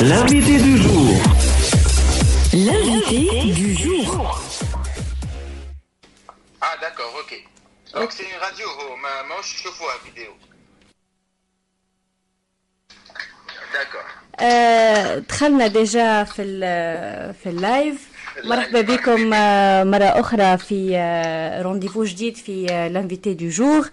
L'invité du jour. L'invité du jour. Ah d'accord, ok. Donc c'est une radio, oh, ما ماهوش تشوفوها فيديو. D'accord. آه، دخلنا déjà في ال- في ال live مرحبا بكم آه، مرة أخرى في آه، rendez-vous جديد في آه، l'invité du jour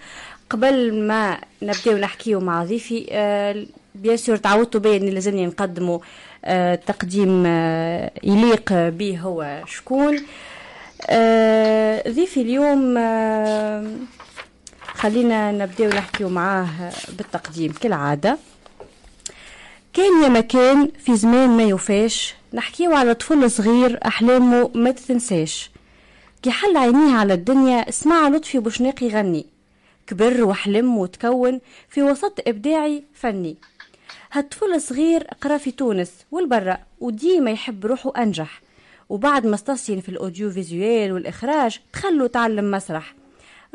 قبل ما نبداو نحكيو مع ضيفي آه، bien sûr تعودتوا بيا إني لازمني نقدموا آه، تقديم آه، يليق به هو شكون. آه، ضيفي اليوم آه، خلينا نبداو نحكيو معاه بالتقديم كالعادة. كان يا مكان في زمان ما يوفاش نحكيو على طفل صغير أحلامه ما تتنساش. كي حل عينيه على الدنيا سمع لطفي بوشناق يغني. كبر وحلم وتكون في وسط إبداعي فني. هالطفل صغير قرا في تونس ولبرا وديما يحب روحه أنجح. وبعد ما استصين في ال audiovisuel والإخراج دخل تعلم مسرح.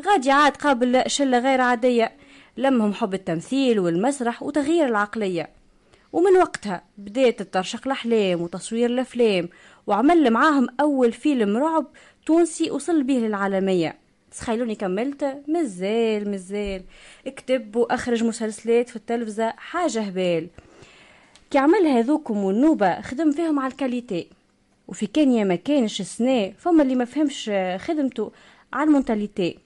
غادي عاد قابل شلة غير عادية لمهم حب التمثيل والمسرح وتغيير العقلية. ومن وقتها بديت ترشق الأحلام وتصوير الأفلام وعمل معاهم أول فيلم رعب تونسي وصل به للعالمية. تخيلوني كملت مازال مازال اكتب وأخرج مسلسلات في التلفزة حاجة هبال. كي عمل هذوكم والنوبة خدم فيهم على ال qualité. وفي كان يا ما كانش سنة فما اللي ما فهمش خدمته على ال mentalité.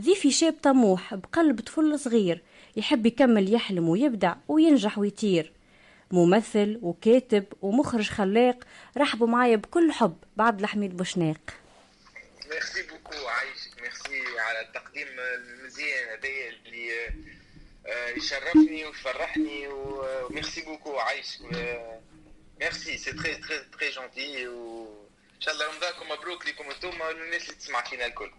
ضيفي شاب طموح بقلب طفل صغير يحب يكمل يحلم ويبدع وينجح ويطير. ممثل وكاتب ومخرج خلاق رحبوا معايا بكل حب بعبد الحميد بوشناق. merci beaucoup عايشك ميرسي على التقديم المزيان هذايا اللي آه، يشرفني ويفرحني و merci beaucoup عايشك آه، merci c'est très très très gentil وان شاء الله رمضانكم مبروك لكم أنتم والناس اللي تسمع فينا الكل.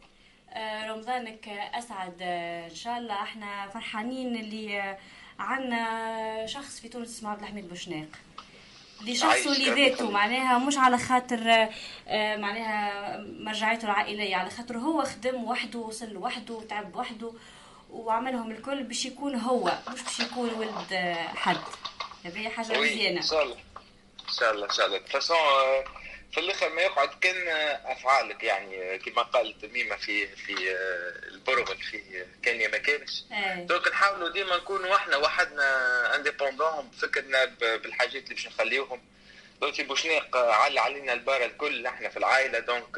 رمضانك أسعد إن شاء الله. إحنا فرحانين اللي عنا شخص في تونس اسمه عبد الحميد بوشناق. اللي شخصه عايش اللي كرم ذاته الله. معناها مش على خاطر آه، معناها مرجعيته العائلية على خاطر هو خدم وحده وصل لوحده وتعب وحده وعملهم الكل باش يكون هو مش باش يكون ولد آه، حد. هذه حاجة oui مزيانة. إن شاء الله. إن شاء الله إن شاء الله. في الآخر ما يقعد كان أفعالك يعني كما قالت ميمه في في آه، البرغل في كان يا ما كانش. donc نحاولوا ديما نكونوا إحنا وحدنا indépendants بفكرنا ب- بالحاجات اللي باش نخليوهم. donc بوشناق آه، علّى علينا ال barre الكل إحنا في العائلة. donc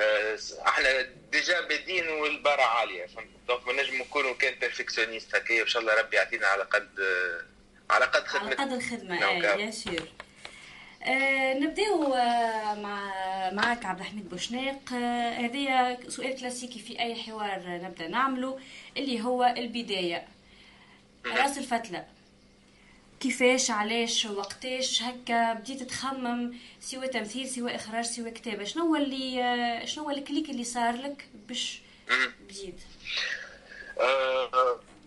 آه، إحنا déjà بادين وال barre عالية. فهمت donc ما نجم نكونوا كان perfectionnistes هكايا ان شاء الله ربي يعطينا على قد على قد على خدمتنا قدر الخدمة نعم، إيه كمل. آه نبداو آه مع معك عبد الحميد بوشناق. آه هذايا سؤال كلاسيكي في أي حوار نبدأ نعمله اللي هو البداية. رأس الفتلة. كيفاش علاش وقتاش هكا بديت تخمم سواء تمثيل سواء إخراج سواء كتابة. شنو هو اللي شنو هو le déclic اللي صار لك باش. بديت؟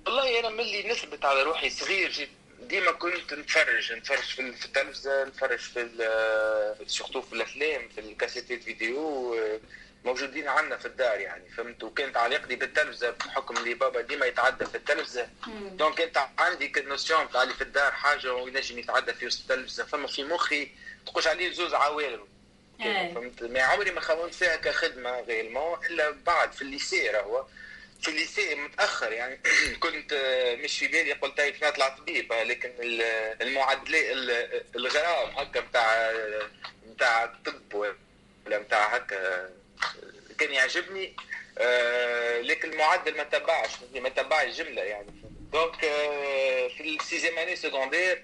والله أنا ملي نثبت على روحي صغير جد ديما كنت نتفرج نتفرج في ال- في التلفزة نتفرج في surtout في الأفلام في الكاسيتات فيديو موجودين عندنا في الدار يعني فهمت؟ وكانت علاقتي بالتلفزة بحكم اللي بابا ديما يتعدى في التلفزة. donc كانت عندي comme notion تاع اللي في الدار حاجة وينجم يتعدى في وسط التلفزة فما في مخي تقولش عليه زوز عوالم. إيه. فهمت؟ ما عمري ما خممت فيها كخدمه carrément إلا بعد في ال lycée راهو في ال lycée متأخر يعني كنت آه، مش في بالي قلت باش نطلع طبيب آه، لكن ال- المعادلات ال- الغرام هكا نتاع نتاع الطب ولا نتاع هكا آه، كان يعجبني آه، لكن المعدل ما تبعش ما تبعش جملة يعني. donc آه، في ال sixième année secondaire آه،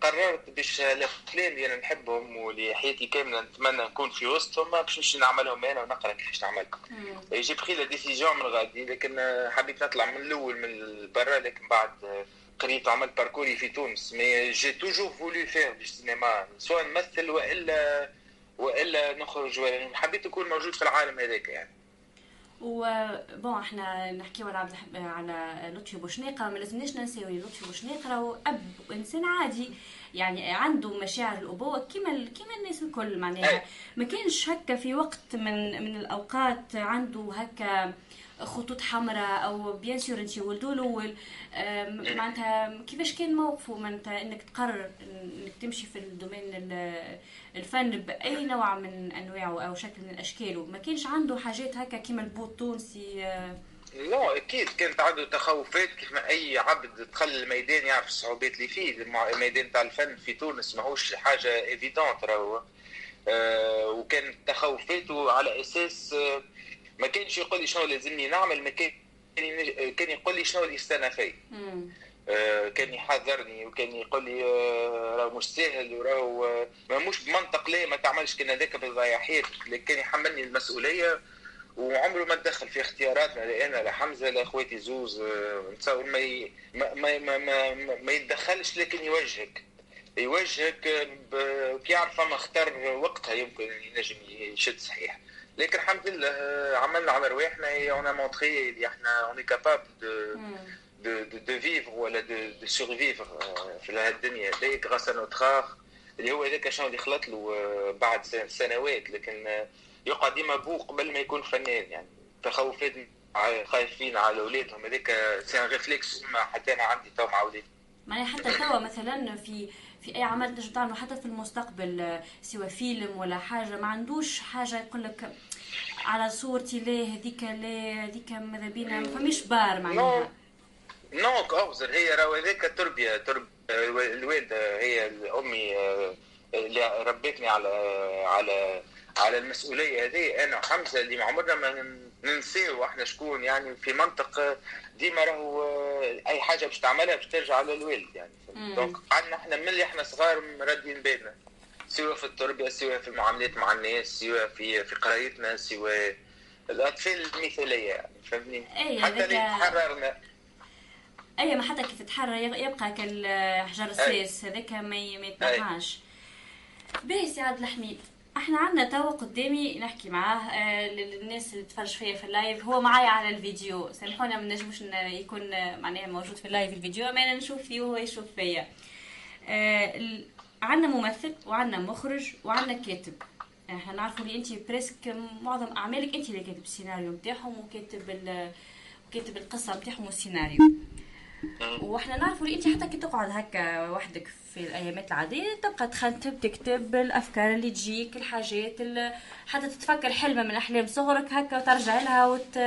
قررت باش الافلام اللي أنا نحبهم واللي حياتي كاملة نتمنى نكون في وسطهم باش نمشي نعملهم أنا ونقرأ كيفاش نعملهم j'ai pris la décision من غادي لكن آه، حبيت نطلع من الأول من برا لكن بعد آه، قريت وعملت parcours ي في تونس. mais j'ai toujours voulu faire في السينما سواء نمثل وإلا وإلا نخرج ولا حبيت نكون موجود في العالم هذاك يعني. و bon إحنا نحكيو على. على لطفي بوشناقه ما لازمناش ننساو لطفي بوشناقه راهو أب وإنسان عادي يعني عنده مشاعر الأبوة كيما كيما الناس الكل. معناها ما كانش هكا في وقت من من الأوقات عنده هكا خطوط حمراء أو bien sûr انت ولدو الأول معناتها كيفاش كان موقفه معناتها إنك تقرر إنك تمشي في ال domaine الفن بأي نوع من أنواعه أو شكل من أشكاله؟ ما كانش عنده حاجات هكا كيما البو التونسي لا أكيد كانت عنده تخوفات كيف ما أي عبد دخل الميدان يعرف الصعوبات اللي فيه. الميدان تاع الفن في تونس ماهوش حاجة évidente راهو. آه وكان تخوفاته على أساس آه ما كانش يقول لي شنو لازمني نعمل ما كان كان يقول لي شنو اللي يستنى فيا كان يحذرني وكان يقول لي آه راه مش سهل وراه آه مش بمنطق لا ما تعملش كان هذاك لكن كان يحملني المسؤولية وعمره ما تدخل في اختياراتنا لا أنا لا حمزة لا أخواتي زوز آه، نتصور ما ي... ما ما ما, ما, ما يتدخلش لكن يوجهك. يوجهك كي يعرف فما اختار وقتها يمكن ينجم يشد صحيح. لكن الحمد لله آه، عملنا على رواحنا on montrait اللي إحنا on est capables دو دو فيفر ولا دو دو سورفيفر في الدنيا. هذيك غاس نوتر اللي هو هذاك شنو اللي خلط له آه، بعد سنوات. لكن يقعد ديما بو قبل ما يكون فنان يعني تخوفات خايفين على اولادهم هذاك سي ان ريفليكس حتى أنا عندي تو مع اولادي معناها حتى توا مثلا في في أي عمل تنجم تعمله حتى في المستقبل سواء فيلم ولا حاجة ما عندوش حاجة يقول لك على صورتي ليه هذيك ليه هذيك ماذا بينا ما فماش بار معناها. non كوزر هي راهو هذاك تربية تربية الوالدة هي امي اللي ربتني على على على المسؤولية هذه. أنا وحمزه اللي عمرنا ما ننساو إحنا شكون يعني في منطق ديما راهو أي حاجة باش تعملها باش ترجع على الوالد يعني donc قعدنا إحنا من اللي إحنا صغار مردين بالنا سواء في التربية سواء في المعاملات مع الناس سواء في في قرايتنا سواء الأطفال المثالية يعني فهمني حتى اللي تحررنا. أي ما حتى كيف تحرر يبقى كالحجر الساس هذاك ما يتنحاش باهي سي عبد الحميد. إحنا عندنا توا قدامي نحكي معاه آه للناس اللي تفرج فيا في ال live. هو معايا على الفيديو. سامحونا ما نجموش يكون معناها موجود في ال live الفيديو. ما أنا نشوف فيه وهو يشوف فيا. آه عندنا ممثل وعندنا مخرج وعندنا كاتب. إحنا نعرفوا اللي انت presque معظم أعمالك انت اللي كاتب السيناريو نتاعهم وكاتب وكاتب القصة نتاعهم والسيناريو. وإحنا نعرفوا اللي انت حتى كي تقعد هكا وحدك في الايامات العادية تبقى تخنتب تكتب الافكار اللي تجيك الحاجات اللي حتى تتفكر حلمة من أحلام صغرك هكا وترجع لها وت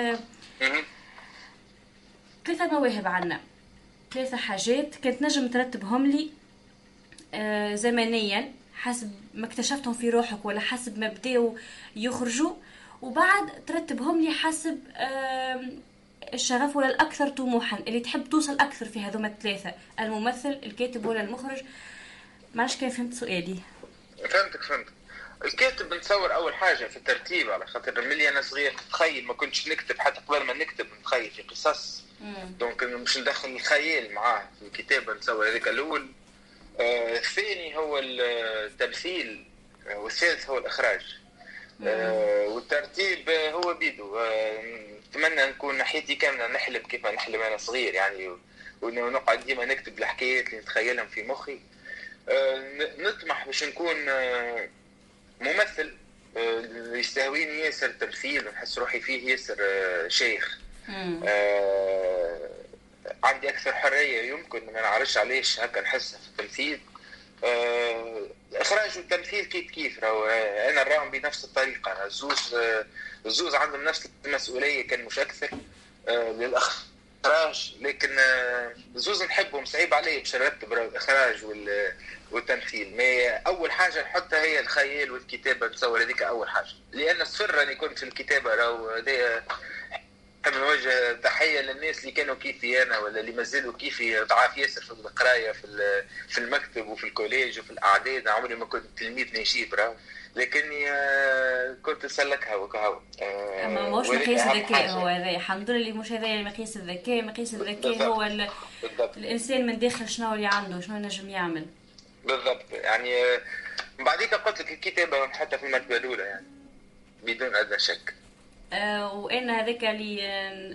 ثلاثة مواهب عنا. ثلاثة حاجات كنت نجم ترتبهم لي آه زمنيا حسب ما اكتشفتهم في روحك ولا حسب ما بداوا يخرجوا وبعد ترتبهم لي حسب آه الشغف ولا الأكثر طموحا؟ اللي تحب توصل أكثر في هذوما الثلاثة الممثل الكاتب ولا المخرج؟ معلش كان فهمت سؤالي؟ فهمتك فهمتك. الكاتب نتصور أول حاجة في الترتيب على خاطر ملي أنا صغير تخيل ما كنتش نكتب حتى قبل ما نكتب نتخيل في قصص. دونك مش ندخل الخيال معاه. في الكتابه نتصور هذاك الأول. آه الثاني هو التمثيل آه والثالث هو الإخراج. آه والترتيب هو بيدو. آه نتمنى نكون ناحيتي كاملة نحلم كيف ما نحلم أنا صغير يعني ونقعد ديما نكتب الحكايات اللي نتخيلهم في مخي. آه، نطمح باش نكون آه، ممثل آه، يستهويني ياسر التمثيل ونحس روحي فيه ياسر شيخ. عندي أكثر حرية يمكن ما نعرفش علاش هكا نحسها في التمثيل. الاخراج والتمثيل كيف كيف راهو؟ أنا نراهم بنفس الطريقة. زوز زوز عندهم نفس المسؤولية كان مش أكثر آه، للإخراج. لكن آه، زوز نحبهم صعيب علي باش نرتب الإخراج والتمثيل. ما أول حاجة نحطها هي الخيال والكتابة نتصور هذيك أول حاجة. لأن صفر راني كنت في الكتابة راهو نوجه تحية للناس اللي كانوا كيفي أنا ولا اللي مازالوا كيفي ضعاف ياسر في القراية في في المكتب وفي الكوليج وفي الأعداد. عمري ما كنت تلميذ نجيب راهو لكني آه، كنت نسلكها وكهو آه، أما مش مقياس الذكاء هو هذا الحمد لله مش هذا مقياس الذكاء. مقياس الذكاء هو. الإنسان من داخل شنو اللي عنده شنو نجم يعمل. بالضبط. يعني آه، بعديك قلت لك الكتابة حتى في المرتبه الأولى يعني بدون أدنى شك. وأنا هذاك اللي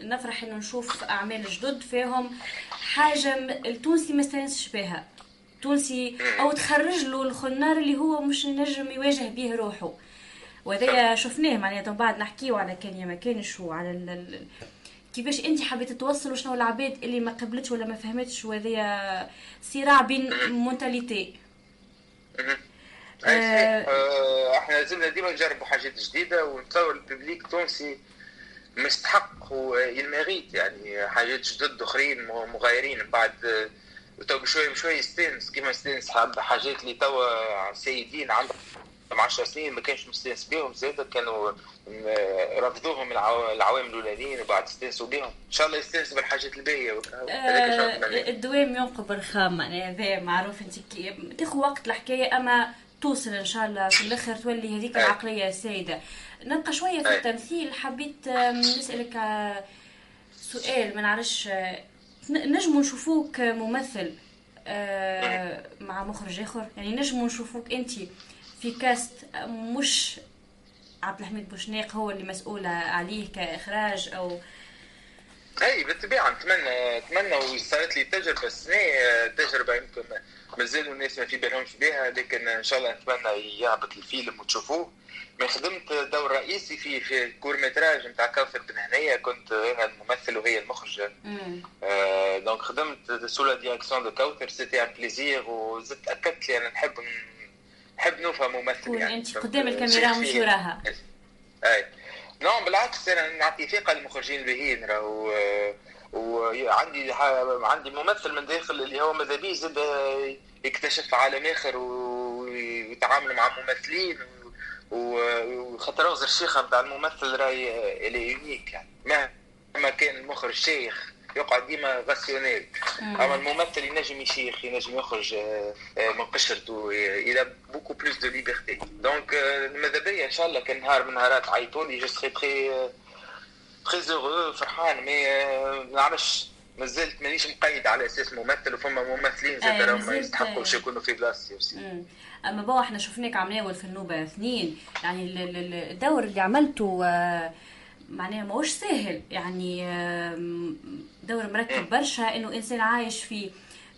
نفرح إنه نشوف أعمال جدد فيهم. حاجة التونسي ما استانسش بها. تونسي أو تخرج له الخنار اللي هو مش نجم يواجه به روحه. وهذا شفناه معناتها بعد نحكيو على كان ما كانش وعلى كيفاش أنت حبيت توصل وشنو العباد اللي ما قبلتش ولا ما فهمتش وهذا صراع بين مونتاليتي آه, آه إحنا لازمنا ديما نجربوا حاجات جديدة ونتصور ال public التونسي مستحق و il mérite يعني حاجات جدد اخرين مغايرين بعد تو بشوي بشوي يستانس. كيما يستانس حاجات اللي توا سيدين عندهم 10 سنين ما كانش مستانس بهم زاد كانوا رفضوهم العوامل الأولانيين وبعد استانسوا بهم إن شاء الله يستانس بالحاجات الباهية آه الدوام ينقب الرخام معناها هذا معروف. أنت تاخذ وقت الحكاية أما توصل إن شاء الله في الآخر تولي هذيك العقلية السائده نبقى شوية في التمثيل. حبيت نسألك سؤال ما نعرفش نجموا نشوفوك ممثل آه، مع مخرج آخر؟ يعني نجموا نشوفوك أنت في كاست مش عبد الحميد بوشناق هو اللي مسؤول عليه كإخراج أو اي بالطبيعة نتمنى نتمنى وصارت لي تجربة سنه تجربة يمكن مازالوا الناس ما في بالهمش بها لكن إن شاء الله نتمنى يهبط الفيلم وتشوفوه. ما خدمت دور رئيسي في في court métrage نتاع كوثر بن هنية كنت أنا الممثل وهي المخرجة. آه donc خدمت sous la direction de كوثر c'était un plaisir وزدت أكدت لي أنا نحب نحب نوفى ممثل يعني. أنت قدام الكاميرا مش وراها اي نعم بالعكس أنا نعطي ثقة للمخرجين الباهيين راهو وعندي عندي ممثل من داخل اللي هو ماذا بيه زاد يكتشف عالم آخر ويتعامل مع ممثلين وخاطر روز الشيخه نتاع الممثل راهي elle est unique يعني. مهما كان المخرج شيخ يقعد ديما rationnel أما الممثل ينجم يشيخ ينجم يخرج آه، آه، من قشرته il a beaucoup plus de liberté donc ماذا بيا؟ إن شاء الله كان نهار من النهارات عيطوا لي je serai très très heureux فرحان. mais ما نعرفش مازلت مانيش مقيد على أساس ممثل وفما ممثلين زاد راهم ما يستحقوش يكونوا في بلاصتي أما بابا إحنا شفناك عم في النوبه اثنين. يعني الدور اللي عملته آه، معناها ماهوش سهل. يعني دور مركب برشا إنه إنسان عايش في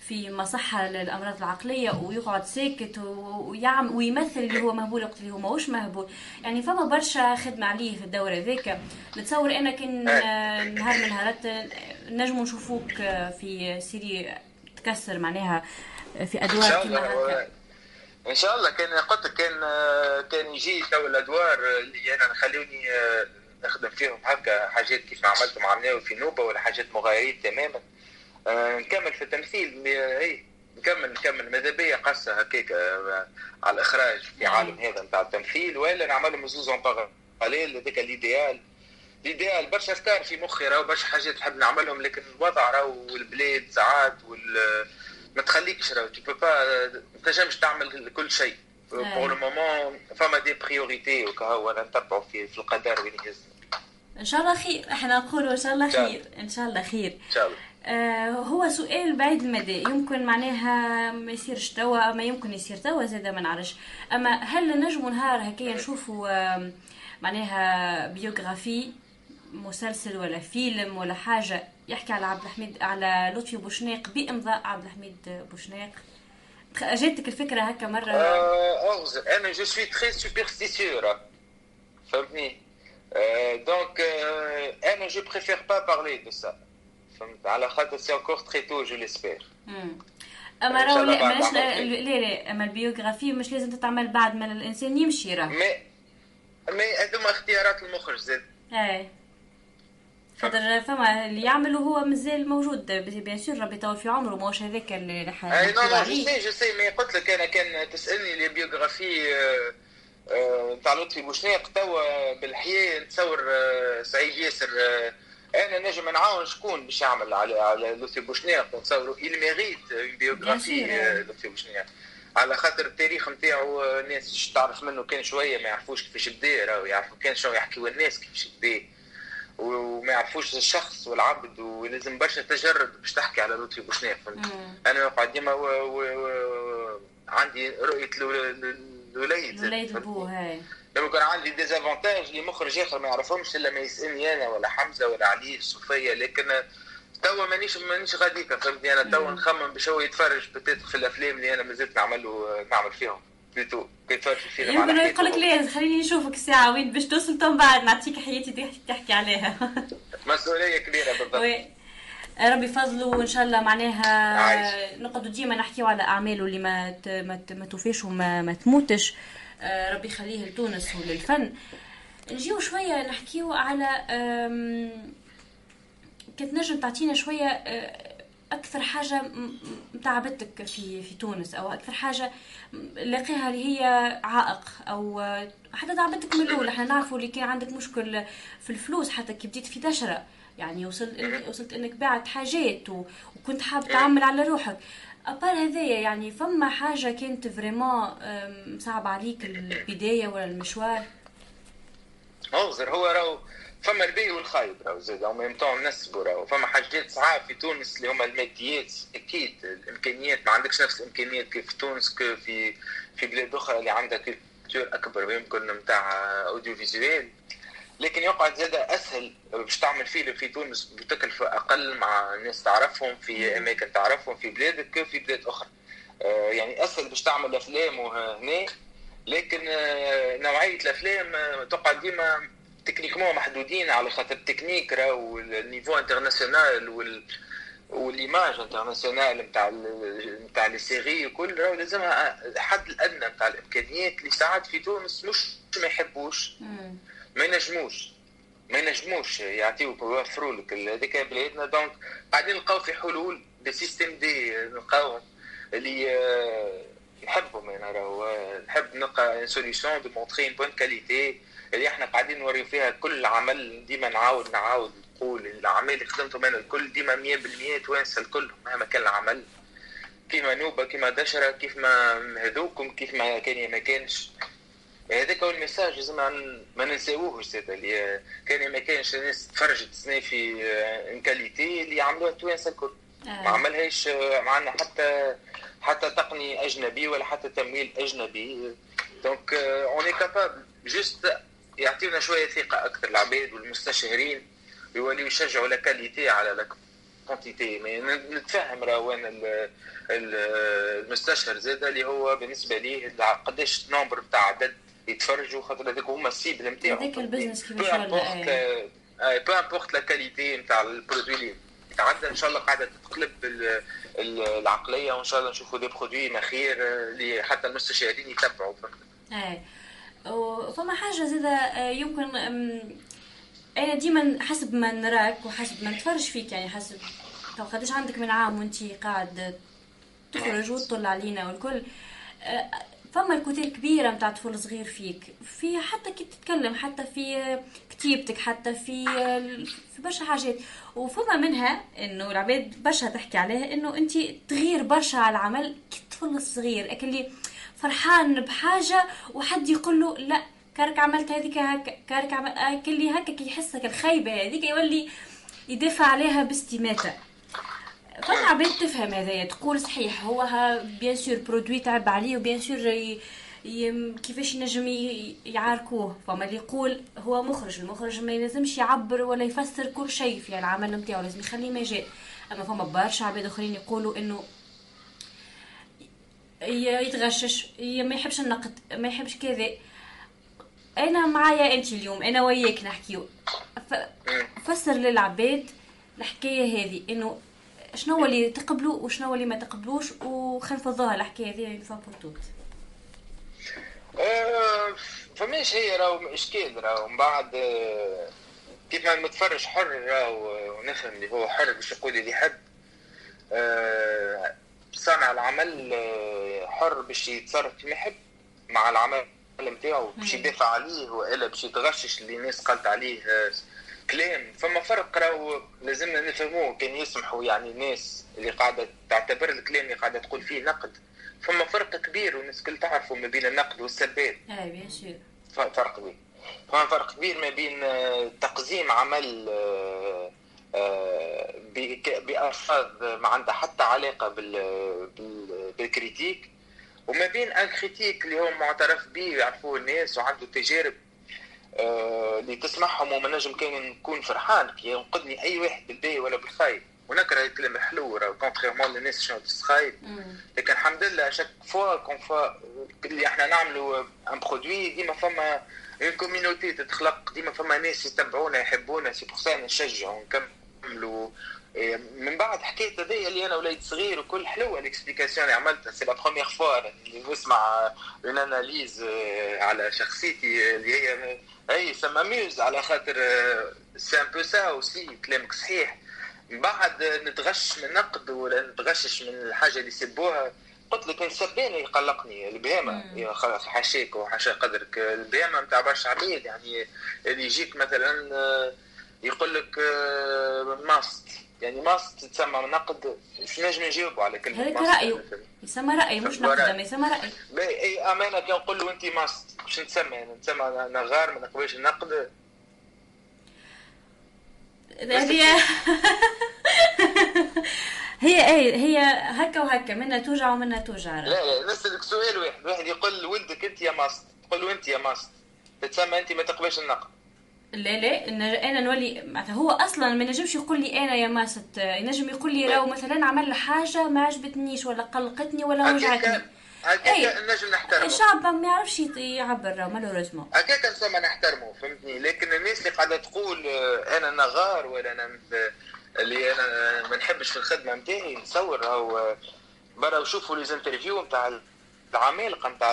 في مصحة للأمراض العقلية ويقعد ساكت ويعمل ويمثل اللي هو مهبول وقت اللي هو ماهوش مهبول. يعني فما برشا خدمة عليه في الدور هذاك نتصور أنا كان نهار من نهارات نجموا نشوفوك في série تكسر معناها في أدوار كيما هكا. إن شاء الله. كان قلت كان كان يجي تو الأدوار اللي أنا خلوني نخدم فيهم هكا حاجات كيف ما عملت مع مناوي في نوبة ولا حاجات مغايرين تماما. آه، نكمل في التمثيل اي نكمل نكمل. ماذا بيا قصة هكاك آه، على الإخراج في عالم هذا نتاع التمثيل وإلا نعملهم زوز en parallèle هذاك ال idéal. ال idéal برشا افكار في مخي راهو برشا حاجات نحب نعملهم لكن الوضع راهو والبلاد ساعات وال ما تخليكش راهو t'es pas ما تنجمش تعمل كل شيء. pour le moment فما des priorités وكهو أنا نتبعوا في, في القدر وين يهزنا إن شاء الله خير. إحنا نقولوا إن شاء الله خير. إن شاء الله خير. ان شاء الله آه هو سؤال بعيد المدى. يمكن معناها ما يصيرش توا ما يمكن يصير توا زاد ما نعرفش. أما هل نجموا نهار هكايا نشوفوا آه معناها biographie مسلسل ولا فيلم ولا حاجة يحكي على عبد الحميد على لطفي بوشناق بإمضاء عبد الحميد بوشناق؟ جاتك الفكرة هكا مرة. آه أنا je suis très superstitieux فهمتني donc أنا je préfère pas parler de ça فهمت على خاطر c'est encore très tôt je l'espère أما راهو لا لا لا أما ال biographie مش لازم تتعمل بعد ما الإنسان يمشي راه. مي مي هذوما اختيارات المخرج زاد اي خاطر فما اللي يعمل وهو مازال موجود. bien sûr ربي طول في عمره ماهوش هذاك اللي أي non non je sais je sais mais قلت لك أنا كان تسألني لي biographie نتاع لطفي بوشناق توا بالحياة نتصور سعيد ياسر أنا نجم نعاون شكون باش يعمل على على لطفي بوشناق؟ نتصوروا il une biographie لطفي بوشناق. على خاطر التاريخ نتاعو الناس تعرف منه كان شوية ما يعرفوش كيفاش بدا راهو يعرفوا كان شنو يحكيوا الناس كيفاش بدا وما يعرفوش الشخص والعبد ولازم برشا تجرد باش تحكي على لطفي بوشناق أنا نقعد ديما عندي رؤية الوليد الوليد بوه هاي. لما كان عندي des avantages اللي مخرج آخر ما يعرفهمش إلا ما يسألني أنا ولا حمزة ولا علي صوفيا لكن توا مانيش مانيش غاديكا فهمتني؟ أنا توا نخمم باش هو يتفرج peut-être في الأفلام اللي أنا مازلت نعمل نعمل فيهم. plutôt كي تفرج في فيلم على يقول لك ليه خليني نشوفك الساعة وين؟ باش توصل تو بعد نعطيك حياتي تحكي عليها. مسؤولية كبيرة بالضبط. ربي فضله وإن شاء الله معناها نقعدوا ديما نحكيو على أعماله اللي ما ما, ما توفيش وما ما تموتش. آه، ربي يخليه لتونس وللفن. نجيو شوية نحكيو على كنت نجم تعطينا شوية آه، أكثر حاجة تعبتك في في تونس أو أكثر حاجة لاقيها اللي هي عائق أو حتى تعبتك من الأول. إحنا نعرفوا اللي كان عندك مشكل في الفلوس حتى كي بديت في دشرة. يعني وصلت وصلت إنك بعت حاجات. وكنت حاب تعمل على روحك. à part هذايا يعني فما حاجة كانت vraiment صعب عليك البداية ولا المشوار؟ هو راهو فما الباهي والخايب راهو زاد même temps نسبوا راهو. فما حاجات صعاب في تونس اللي هما الماديات أكيد الإمكانيات ما عندكش نفس الإمكانيات كيف في تونس كيف في في بلاد أخرى اللي عندها culture أكبر يمكن نتاع audiovisuel لكن يقعد زاد أسهل باش تعمل فيلم في تونس بتكلفة أقل مع ناس تعرفهم في أماكن تعرفهم في بلادك في بلاد أخرى. آه، يعني أسهل باش تعمل أفلام هنا لكن آه، نوعية الأفلام آه، تقعد ديما techniquement محدودين على خاطر التكنيك راهو ال niveau international وال وال image internationale نتاع نتاع les séries وكل راهو لازمها الحد الأدنى نتاع الإمكانيات اللي ساعات في تونس مش ما يحبوش. ما ينجموش. ما ينجموش يعطيوك ويوفروا لك هذيك بلادنا. donc قاعدين نلقاو في حلول ب système D نلقاوهم اللي آه، نحبهم أنا راهو نحب نلقى solution de montrer bonne qualité اللي إحنا قاعدين نوريو فيها كل عمل ديما نعاود نعاود نقول. الاعمال اللي خدمتهم أنا الكل ديما 100% توانسة الكل مهما كان العمل. كيما نوبة كيما دشره كيف ما هذوكم كيف ما كان ما كانش. هذاك هو ال message لازم ما ننساوهش زاد. اللي كان ما كانش الناس تفرجت سنة في une qualité اللي عملوها التوانسه الكل. آه. ما عملهاش معنا حتى حتى تقني أجنبي ولا حتى تمويل أجنبي. donc on est capable juste يعطينا شوية ثقة أكثر العباد والمستشهرين يوليو يشجعوا la qualité على la quantité نتفهم راهو أنا المستشهر زاد اللي هو بالنسبة ليه قداش nombre بتاع عدد يتفرجوا خاطر هذاك هما ال cible نتاعهم. هذاك ال business كيفاش peu importe la qualité نتاع ال produit اللي تعدى إن شاء الله قاعدة تتقلب العقلية وإن شاء الله نشوفوا des produits مخير اللي حتى المستشهرين يتبعوا. اي فما حاجة زادة آه، يمكن أنا ديما حسب ما نراك وحسب ما نتفرج فيك يعني حسب قداش عندك من عام وانت قاعد تخرج وتطل علينا والكل. آه، فما الكوتي كبيره نتاع طفل صغير فيك في حتى كي تتكلم حتى في كتيبتك حتى في في برشا حاجات. وفما منها إنه العباد برشا تحكي عليها إنه انت تغير برشا على العمل كطفل صغير اللي فرحان بحاجة وحد يقول له لا كارك عملت هذيك هكا كارك عمل كل هكا كي يحسك الخيبه هذيك يولي يدافع عليها باستماتة. فما عباد تفهم هذايا تقول صحيح هو bien sûr produit تعب عليه و bien sûr كيفاش ينجم يعاركوه. فما اللي يقول هو مخرج المخرج ما يلزمش يعبر ولا يفسر كل شيء في العمل نتاعو لازم يخليه مجال. أما فما برشا عباد أخرين يقولوا إنه يتغشش ما يحبش النقد ما يحبش كذا. أنا معايا أنت اليوم أنا وياك نحكيو. فسر للعباد الحكاية هذه إنه شنو اللي تقبلوا وشنو اللي ما تقبلوش وخلينا نفضوها الحكاية هذه une fois pour toutes فماش هي راهو إشكال راهو. من بعد آه، كيف ما المتفرج حر راهو ونفهم اللي هو حر باش يقول اللي يحب. آه، صانع العمل آه، حر باش يتصرف كيما يحب مع العمل نتاعو باش يدافع عليه وإلا باش يتغشش اللي الناس قالت عليه كلام. فما فرق راهو لازمنا نفهموه. كان يسمحوا يعني الناس اللي قاعدة تعتبر الكلام اللي قاعدة تقول فيه نقد. فما فرق كبير والناس الكل تعرفوا ما بين النقد والسبات أي بيان سور فرق كبير. فما فرق كبير ما بين آه، تقزيم عمل آه، آه، بألفاظ ما عندها حتى علاقة بال critique. وما بين un critique اللي هو معترف به يعرفوه الناس وعنده تجارب اللي تسمعهم وما نجم كان نكون فرحان. كي ينقدني أي واحد بالباهي ولا بالخايب. ونكره الكلمة حلو راه contrairement للناس شنو تستخايل لكن الحمد لله chaque fois qu'on voit اللي إحنا نعملوا un produit ديما فما une community تتخلق ديما فما ناس يتبعونا يحبونا. c'est pour ça نشجعوا نكملوا إيه، من بعد حكيت هذيا اللي أنا وليد صغير وكل حلوة ال explication اللي عملتها. c'est la première fois اللي نسمع une analyse على شخصيتي اللي هي أي سما ميوز على خاطر c'est un peu ça aussi كلامك صحيح. من بعد نتغش من نقد ولا نتغشش من الحاجة اللي يسبوها قلت لك السبان يقلقني البهامه خلاص حاشاك وحاشا قدرك. البهامه نتاع برشا عبيد يعني اللي يجيك مثلا يقول لك آه، ماست يعني ماست تسمى نقد مش نجم نجاوبوا على كلمة هذاك رأيه. يسمى رأي مش نقد ما يسمى رأي. إي أمانة كان نقول له أنت ماست باش نتسمى يعني نتسمى نغار ما نقبلش النقد. هي هي إي هي هكا وهكا منا توجع ومنا توجع. لا لا نسألك سؤال واحد واحد يقول لولدك أنت يا ماست تقول له أنت يا ماست تتسمى أنت ما تقبلش النقد. لا لا أنا نولي معناتها هو أصلا ما ينجمش يقول لي أنا يا ماست ينجم يقول لي راهو مثلا عمل حاجة ما عجبتنيش ولا قلقتني ولا وجعتني. هكاك نجم نحترمه. الشعب ما يعرفش يعبر malheureusement. هكاك نسمى نحترمه فهمتني؟ لكن الناس اللي قاعدة تقول آه، أنا نغار ولا أنا اللي أنا ما نحبش في الخدمة نتاعي نتصور راهو برا وشوفوا les interviews نتاع العمالقه نتاع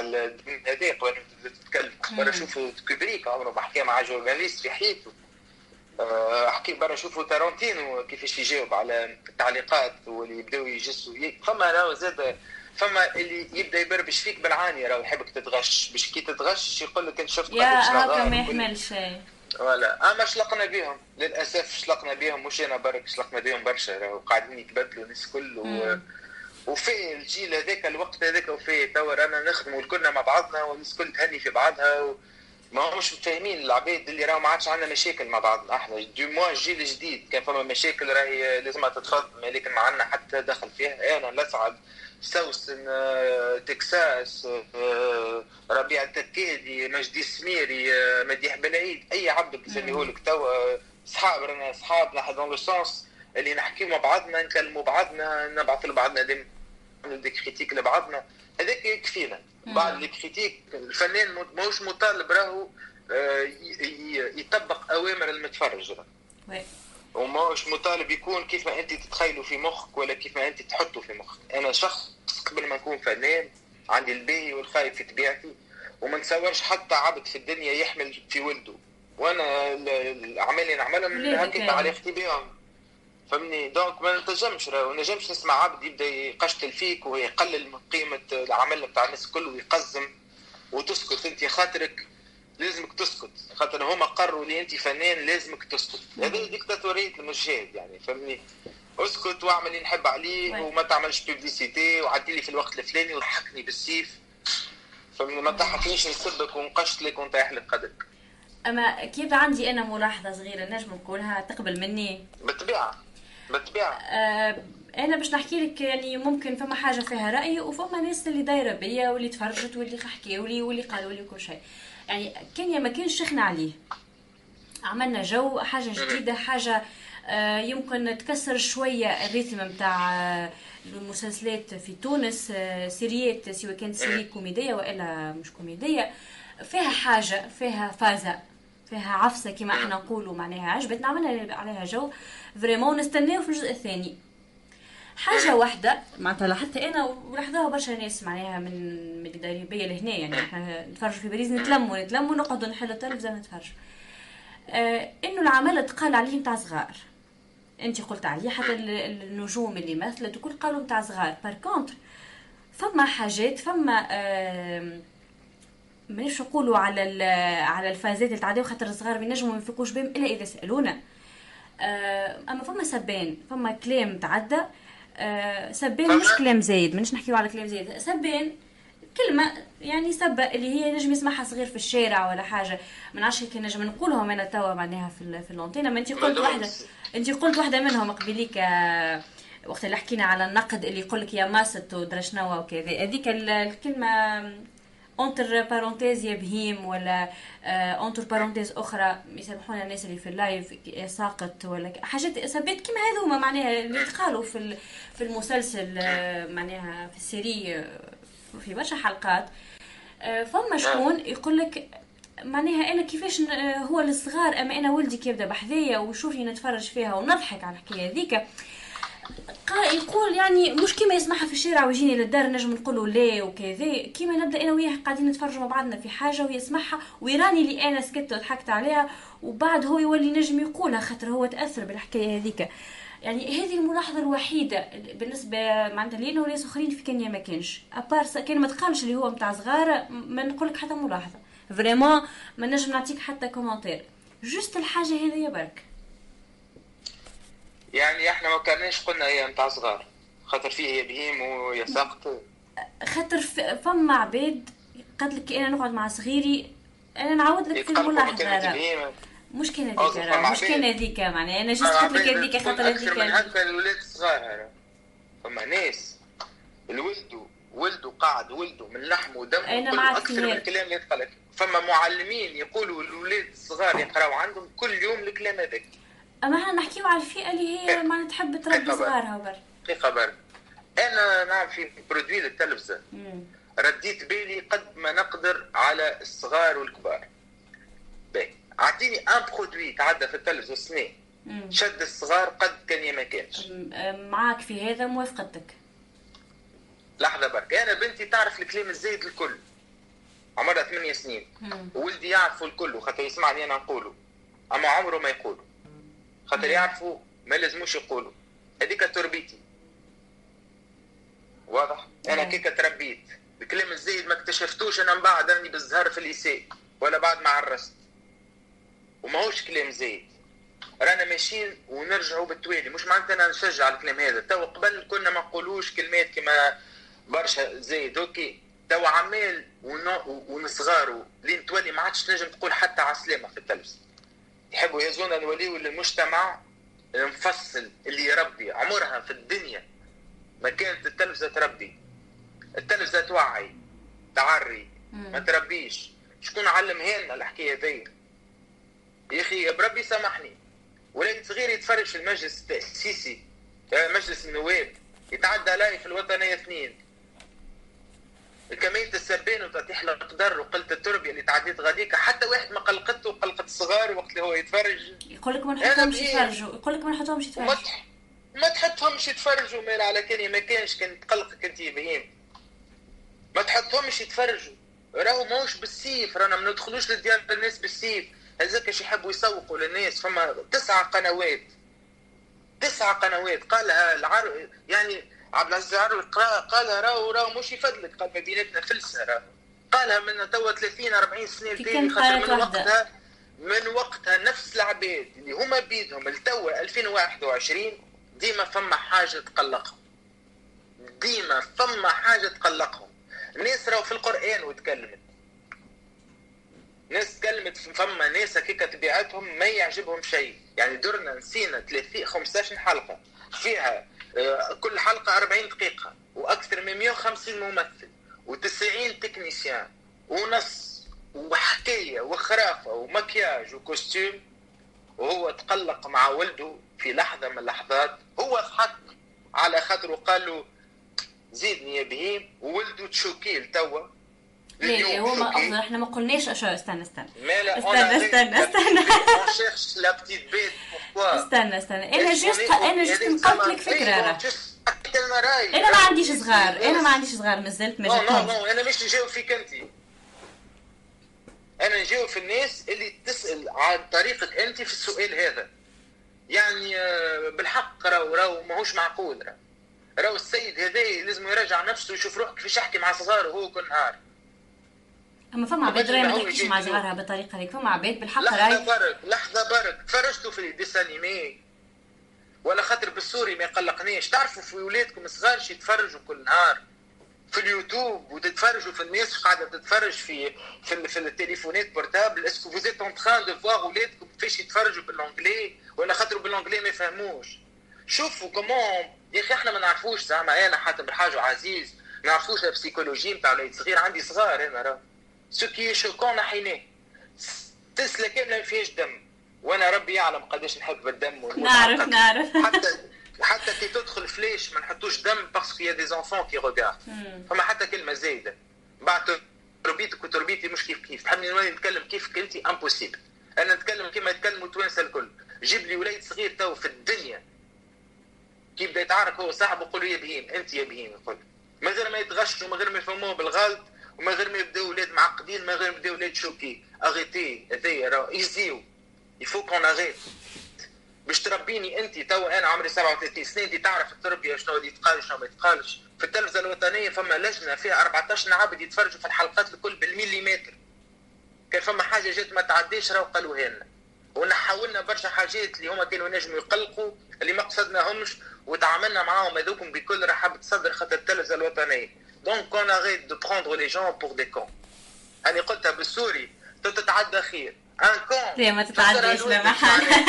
هذاك وأنا تتكلم. برا شوفوا كوبريك عمره ما حكى مع journaliste في حياته آه، احكي برا شوفوا تارانتينو كيفاش يجاوب على التعليقات واللي يبداو يجسوا فما راهو زاد فما اللي يبدا يبربش فيك بالعاني راهو يحبك تتغش. باش كي تتغش يقول لك أنت شفت يا هكا ما يحملش شيء. ولا أما شلقنا بهم للأسف شلقنا بهم مش أنا برك شلقنا بهم برشا. راهو قاعدين يتبدلوا الناس الكل و... وفي الجيل هذاك الوقت هذاك وفي توا رانا نخدموا كلنا مع بعضنا والناس الكل تهني في بعضها و... ما همش متفاهمين العباد اللي راهو ما عادش عندنا مشاكل مع بعضنا. إحنا du moins الجيل الجديد كان فما مشاكل راهي لازمها تتفض لكن ما عندنا حتى دخل فيها. أنا نسعد سوسن آه، تكساس آه، ربيع التكادي مجدي السميري آه، مديح بلايد أي عبد نسميه لك توا صحاب رانا صحاب نحن dans le sens اللي نحكيو مع بعضنا نكلموا بعضنا نبعث لبعضنا des des critiques لبعضنا. هذاك يكفينا بعد les critiques الفنان ماهوش مطالب راهو يطبق أوامر المتفرج. راه وماهوش مطالب يكون كيف ما انت تتخيلوا في مخك ولا كيف ما انت تحطوا في مخك. أنا شخص قبل ما نكون فنان عندي الباهي والخايف في طبيعتي وما نتصورش حتى عبد في الدنيا يحمل في ولده. وأنا الأعمال اللي نعملهم هكاك علاقتي بهم فهمني؟ donc ما نتجمش ما نجمش نسمع عبد يبدا يقشتل فيك ويقلل من قيمة العمل بتاع الناس الكل ويقزم وتسكت. انت خاطرك لازمك تسكت. خاطر هما قرروا لي انت فنان لازمك تسكت. هذه ديكتاتوريه المشاهد يعني فهمني؟ اسكت واعمل اللي نحب عليه وما تعملش publicité وعدي لي في الوقت الفلاني وضحكني بالسيف. فمن ما تضحكنيش نسبك ونقشتلك ونطيح لك قدرك أما كيف عندي أنا ملاحظة صغيرة نجم نقولها تقبل مني؟ بالطبيعة. بالطبيعه آه أنا باش نحكي لك يعني ممكن فما حاجة فيها رأي وفما ناس اللي دايرة بيا واللي تفرجت واللي حكيوا لي واللي قالوا لي كل شيء. يعني كان يا ما كانش شيخنا عليه. عملنا جو حاجة جديدة حاجة آه، يمكن تكسر شوية الريتم نتاع آه، المسلسلات في تونس آه، سيريات سواء كانت série كوميدية وإلا مش كوميدية. فيها حاجة فيها فازة. فيها عفسة كما إحنا نقولوا معناها عجبتنا عملنا عليها جو. vraiment نستناو في الجزء الثاني. حاجة واحدة معناتها لاحظت أنا ولاحظوها برشا ناس معناها من من الداريبيه لهنا يعني إحنا نتفرجوا في باريس نتلموا نتلموا نقعدوا نحلوا التلفزيون نتفرجوا آه إنه العمل تقال عليه نتاع صغار. أنت قلت عليه حتى النجوم اللي مثلت وكل قالوا نتاع صغار. par contre فما حاجات فما آه مانيش نقولوا على على الفازات اللي تعداو خاطر الصغار ما ينجموا ما يفيقوش بهم إلا إذا سألونا. آه أما فما سبان فما كلام تعدى. آه سبان مش كلام زايد مانيش نحكيو على كلام زايد. سبان كلمة يعني سبة اللي هي نجم يسمعها صغير في الشارع ولا حاجة. ما نعرفش كي نجم نقولهم أنا توا معناها في في اللونتينا ما أنت قلت واحدة. أنت قلت واحدة منهم قبيليك آه، وقت اللي حكينا على النقد اللي يقول لك يا ماسط ودرا شنو وكذا. هذيك الكلمة entre parenthèses يا بهيم ولا entre آه، parenthèses أخرى يسامحونا الناس اللي في ال live ساقط ولا حاجات إصابات كيما هذوما معناها اللي قالوا في في المسلسل آه، معناها في ال série آه، في برشا حلقات. فما شكون يقول لك معناها أنا كيفاش هو الصغار أما أنا ولدي كي يبدا بحذايا وشوفي نتفرج فيها ونضحك على الحكاية هذيك يقول يعني مش كيما يسمعها في الشارع ويجيني للدار نجم نقول لا وكذا. كيما نبدأ أنا وياه قاعدين نتفرجوا مع بعضنا في حاجة ويسمعها ويراني اللي أنا سكت وضحكت عليها وبعد هو يولي نجم يقولها خاطر هو تأثر بالحكاية هذيك. يعني هذه الملاحظة الوحيدة بالنسبة معناتها لينا وناس آخرين في كينيا ما كانش. à part كان ما تقالش اللي هو نتاع صغار ما نقول لك حتى ملاحظة. vraiment ما نجم نعطيك حتى commentaire juste الحاجة هذه برك. يعني إحنا ما كانش قلنا هي نتاع صغار. خاطر فيه يا بهيم ويا ساقط. خاطر فما عباد قالت لك أنا نقعد مع صغيري أنا نعاود لك في الملاحظه مش كان هذيك مش كان هذيك معناها. أنا جيت قلت لك هذيك خاطر هذيك هكا الولاد الصغار. فما ناس. الولدوا ولدوا قاعد ولدوا من لحم ودم أنا معك أكثر من الكلام. اللي يتقال فما معلمين يقولوا الولاد الصغار يقراوا عندهم كل يوم الكلام هذاك. أما إحنا نحكيو على الفئة اللي هي ما تحب تربي صغارها برك دقيقه برك أنا نعم في برودوي للتلفزة. رديت بالي قد ما نقدر على الصغار والكبار. باهي أعطيني ان برودوي تعدى في التلفزة سنه شد الصغار قد كان ما كانش. معاك في هذا موافقتك. لحظة برك. أنا بنتي تعرف الكلام الزايد الكل. عمرها ثمانية سنين. وولدي يعرفوا الكل وخاطر يسمعني أنا نقوله. أما عمره ما يقوله. خاطر يعرفوا ما لازموش يقولوا. هذيك تربيتي. واضح؟ أنا كيك تربيت الكلام الزايد ما اكتشفتوش أنا من بعد راني بالزهر في ال lycée ولا بعد ما عرست. وماهوش كلام زايد. رانا ماشيين ونرجعوا بالتوالي. مش معناتها أنا نشجع الكلام هذا. تو قبل كنا ما نقولوش كلمات كما برشا زايد OK. تو عمال ونصغاروا لين تولي ما عادش تنجم تقول حتى عسلامة في التلفزيون. يحبوا يهزونا نوليو للمجتمع المفصل اللي يربي عمرها في الدنيا. ما كانت التلفزه تربي التلفزه توعي تعري. ما تربيش. شكون علمها لنا الحكاية ذي؟ يا أخي بربي سامحني. ولد صغير يتفرج في المجلس التأسيسي. آه، مجلس النواب. يتعدى علي في الوطنية اثنين. كمية السربان وتطيح القدر وقلة التربية اللي تعديت غاديك. حتى واحد ما قلقته وقلقت الصغار وقت اللي هو يتفرج. يقول لك ما نحطهمش يتفرجوا. يقول لك ما نحطهمش يتفرجوا. ما تحطهمش يتفرجوا. مال على كان ما كانش كان تقلقك انت بهيم ما تحطهمش يتفرجوا. راهو ماهوش بالسيف. رانا ما ندخلوش لديار الناس بالسيف. هذاك يحبوا يسوقوا للناس. فما تسع قنوات. تسع قنوات. قالها العر يعني عبد العزيز عروي قالها راهو راهو مش يفدلك قال ما بيناتنا فلسه راهو. قالها من توا 30 40 سنة الباقي خاطر من وقتها من وقتها نفس العباد اللي هما بيدهم لتوا 2021 ديما فما حاجة تقلقهم. ديما فما حاجة تقلقهم. الناس راهو في القرآن وتكلمت. ناس تكلمت فما ناس هكاك طبيعتهم ما يعجبهم شيء. يعني درنا نسينا 30 15 حلقة فيها كل حلقة 40 دقيقة وأكثر من 150 ممثل و90 تكنيسيان ونص وحكاية وخرافة ومكياج وكوستيم. وهو تقلق مع ولده في لحظة من اللحظات. هو ضحك على خاطره قال له زيدني يا بهيم. وولده تشوكيل توا. لا هو ما قصدنا إحنا ما قلناش اشياء استنى استنى. استنى استنى استنى. استنى استنى. أنا جست أنا جست نقلت لك فكرة أنا ما عنديش صغار أنا ما عنديش صغار مازلت ما جاتهمش. أنا مش نجاوب فيك أنت. أنا نجاوب في الناس اللي تسأل عن طريقك أنت في السؤال هذا. يعني آه، بالحق راهو راهو ماهوش معقول. راهو السيد هذا لازم يراجع نفسه ويشوف روحه كيفاش يحكي مع صغاره هو كل نهار. اما فما عباد راهي ما تحكيش مع صغارها بالطريقة هذيك. فما عباد بالحق راهي لحظه برك لحظة برك. تفرجتوا في ديس انيمي ولا خاطر بالسوري ما يقلقنيش. تعرفوا في ولادكم صغار يتفرجوا كل نهار؟ في اليوتيوب وتتفرجوا في الناس قاعدة تتفرج في في, في التليفونات portables est-ce que vous êtes en train de voir ولادكم كيفاش يتفرجوا بال anglais؟ ولا خاطر بال anglais ما يفهموش. شوفوا comment يا أخي إحنا ما نعرفوش زعما. أنا حاتم بالحاج عزيز نعرفوش ال psychologie نتاع الوليد الصغير عندي صغار أنا راه. ce qui est choquant نحيناه تسلا كامله ما فيهاش دم. وأنا ربي يعلم قداش نحب الدم نعرف نعرف. حتى حتى كي تدخل فلاش ما نحطوش دم parce que y a des enfants qui regardent فما حتى كلمة زايدة. بعد تربيتك وتربيتي مش كيف كيف. تحبني نتكلم كيف انت impossible أنا نتكلم كما يتكلموا التوانسه الكل. جيب لي وليد صغير تو في الدنيا. كي بدا يتعارك هو صاحبه يقول له يا بهيم. أنت يا بهيم يقول من غير ما يتغشوا من غير ما يفهموه بالغلط ومن غير ما يبداو ولاد معقدين من غير ما يبداو ولاد شوكي. اغيتي هذايا راه يزيو يفو كون اغيت باش تربيني أنت تو أنا عمري 37 سنة أنت تعرف التربية شنو اللي يتقال شنو ما يتقالش. في التلفزة الوطنية فما لجنة فيها 14 عبد يتفرجوا في الحلقات الكل بالمليمتر. كان فما حاجة جات ما تعديش راهو قالوها لنا. ونحاولنا برشا حاجات اللي هما كانوا ينجموا يقلقوا اللي ما قصدناهمش وتعاملنا معاهم هذوكم بكل رحابة صدر خاطر التلفزة الوطنية. donc qu'on arrête de prendre les gens pour des cons أنا قلتها بالسوري تتعدى خير ان كون لا ما تتعداش لا محل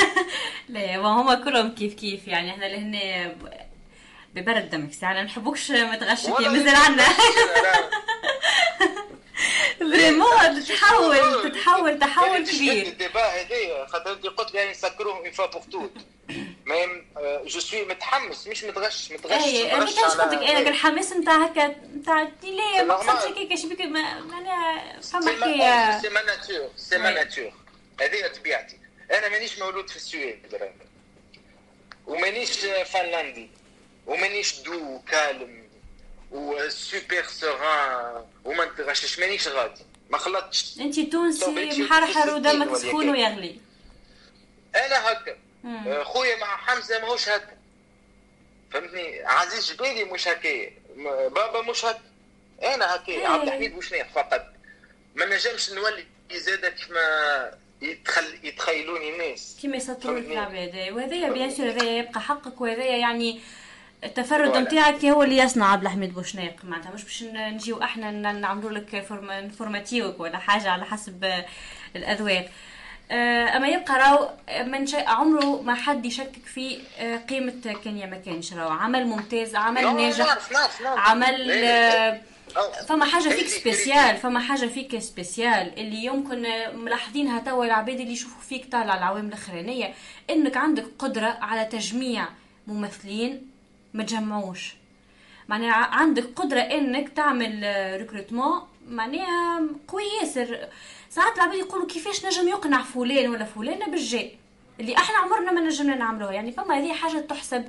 لا هما كلهم كيف كيف يعني. إحنا اللي هنا ببرد دمك. يعني ما نحبوكش ما تغشك مازال عندنا vraiment تتحول تتحول تحول كبير. ال débat هذايا خاطر انت قلت لي نسكروهم une fois pour toutes même je suis متحمس مش متغش متغش اي أنا كاش قلت لك أنا الحماس نتاع هكا نتاع لا ما قصدتش هكاك إيش بك معناها فما حكاية. c'est ma nature c'est ma nature هذه طبيعتي. أنا مانيش مولود في السويد ومانيش فنلندي. ومانيش de calme و super serein وما نتغشش مانيش غادي. ما خلطتش. انت تونسي محرحر ودمك سخون ويغلي أنا هكا. خويا مع حمزة ماهوش هكا. فهمتني؟ عزيز جبالي مش هكا. بابا مش هكا. أنا هكا. عبد الحميد بوشنيق فقط. ما نجمش نولي زادة كيما يتخل يتخيلوني الناس. كيما يسطروا العباد وهذايا bien sûr هذايا يبقى حقك وهذايا يعني التفرد نتاعك هو اللي يصنع عبد الحميد بوشناق. معناتها مش باش نجيو إحنا نعملوا لك نفورماتيوك ولا حاجة على حسب الأذواق. أما يبقى راهو من شيء عمره ما حد يشكك في قيمة كان يا ما كانش راهو عمل ممتاز عمل ناجح عمل فما حاجة فيك spécial فما حاجة فيك spécial. اللي يمكن ملاحظينها توا العباد اللي يشوفوا فيك طالع العوام الأخرانية إنك عندك قدرة على تجميع ممثلين ما تجمعوش. معناها عندك قدرة إنك تعمل recrutement معناها قوي ياسر. ساعات العباد يقولوا كيفاش نجم يقنع فلان ولا فلانة بالجاي اللي إحنا عمرنا ما نجمنا نعملوها. يعني فما هذه حاجة تحسب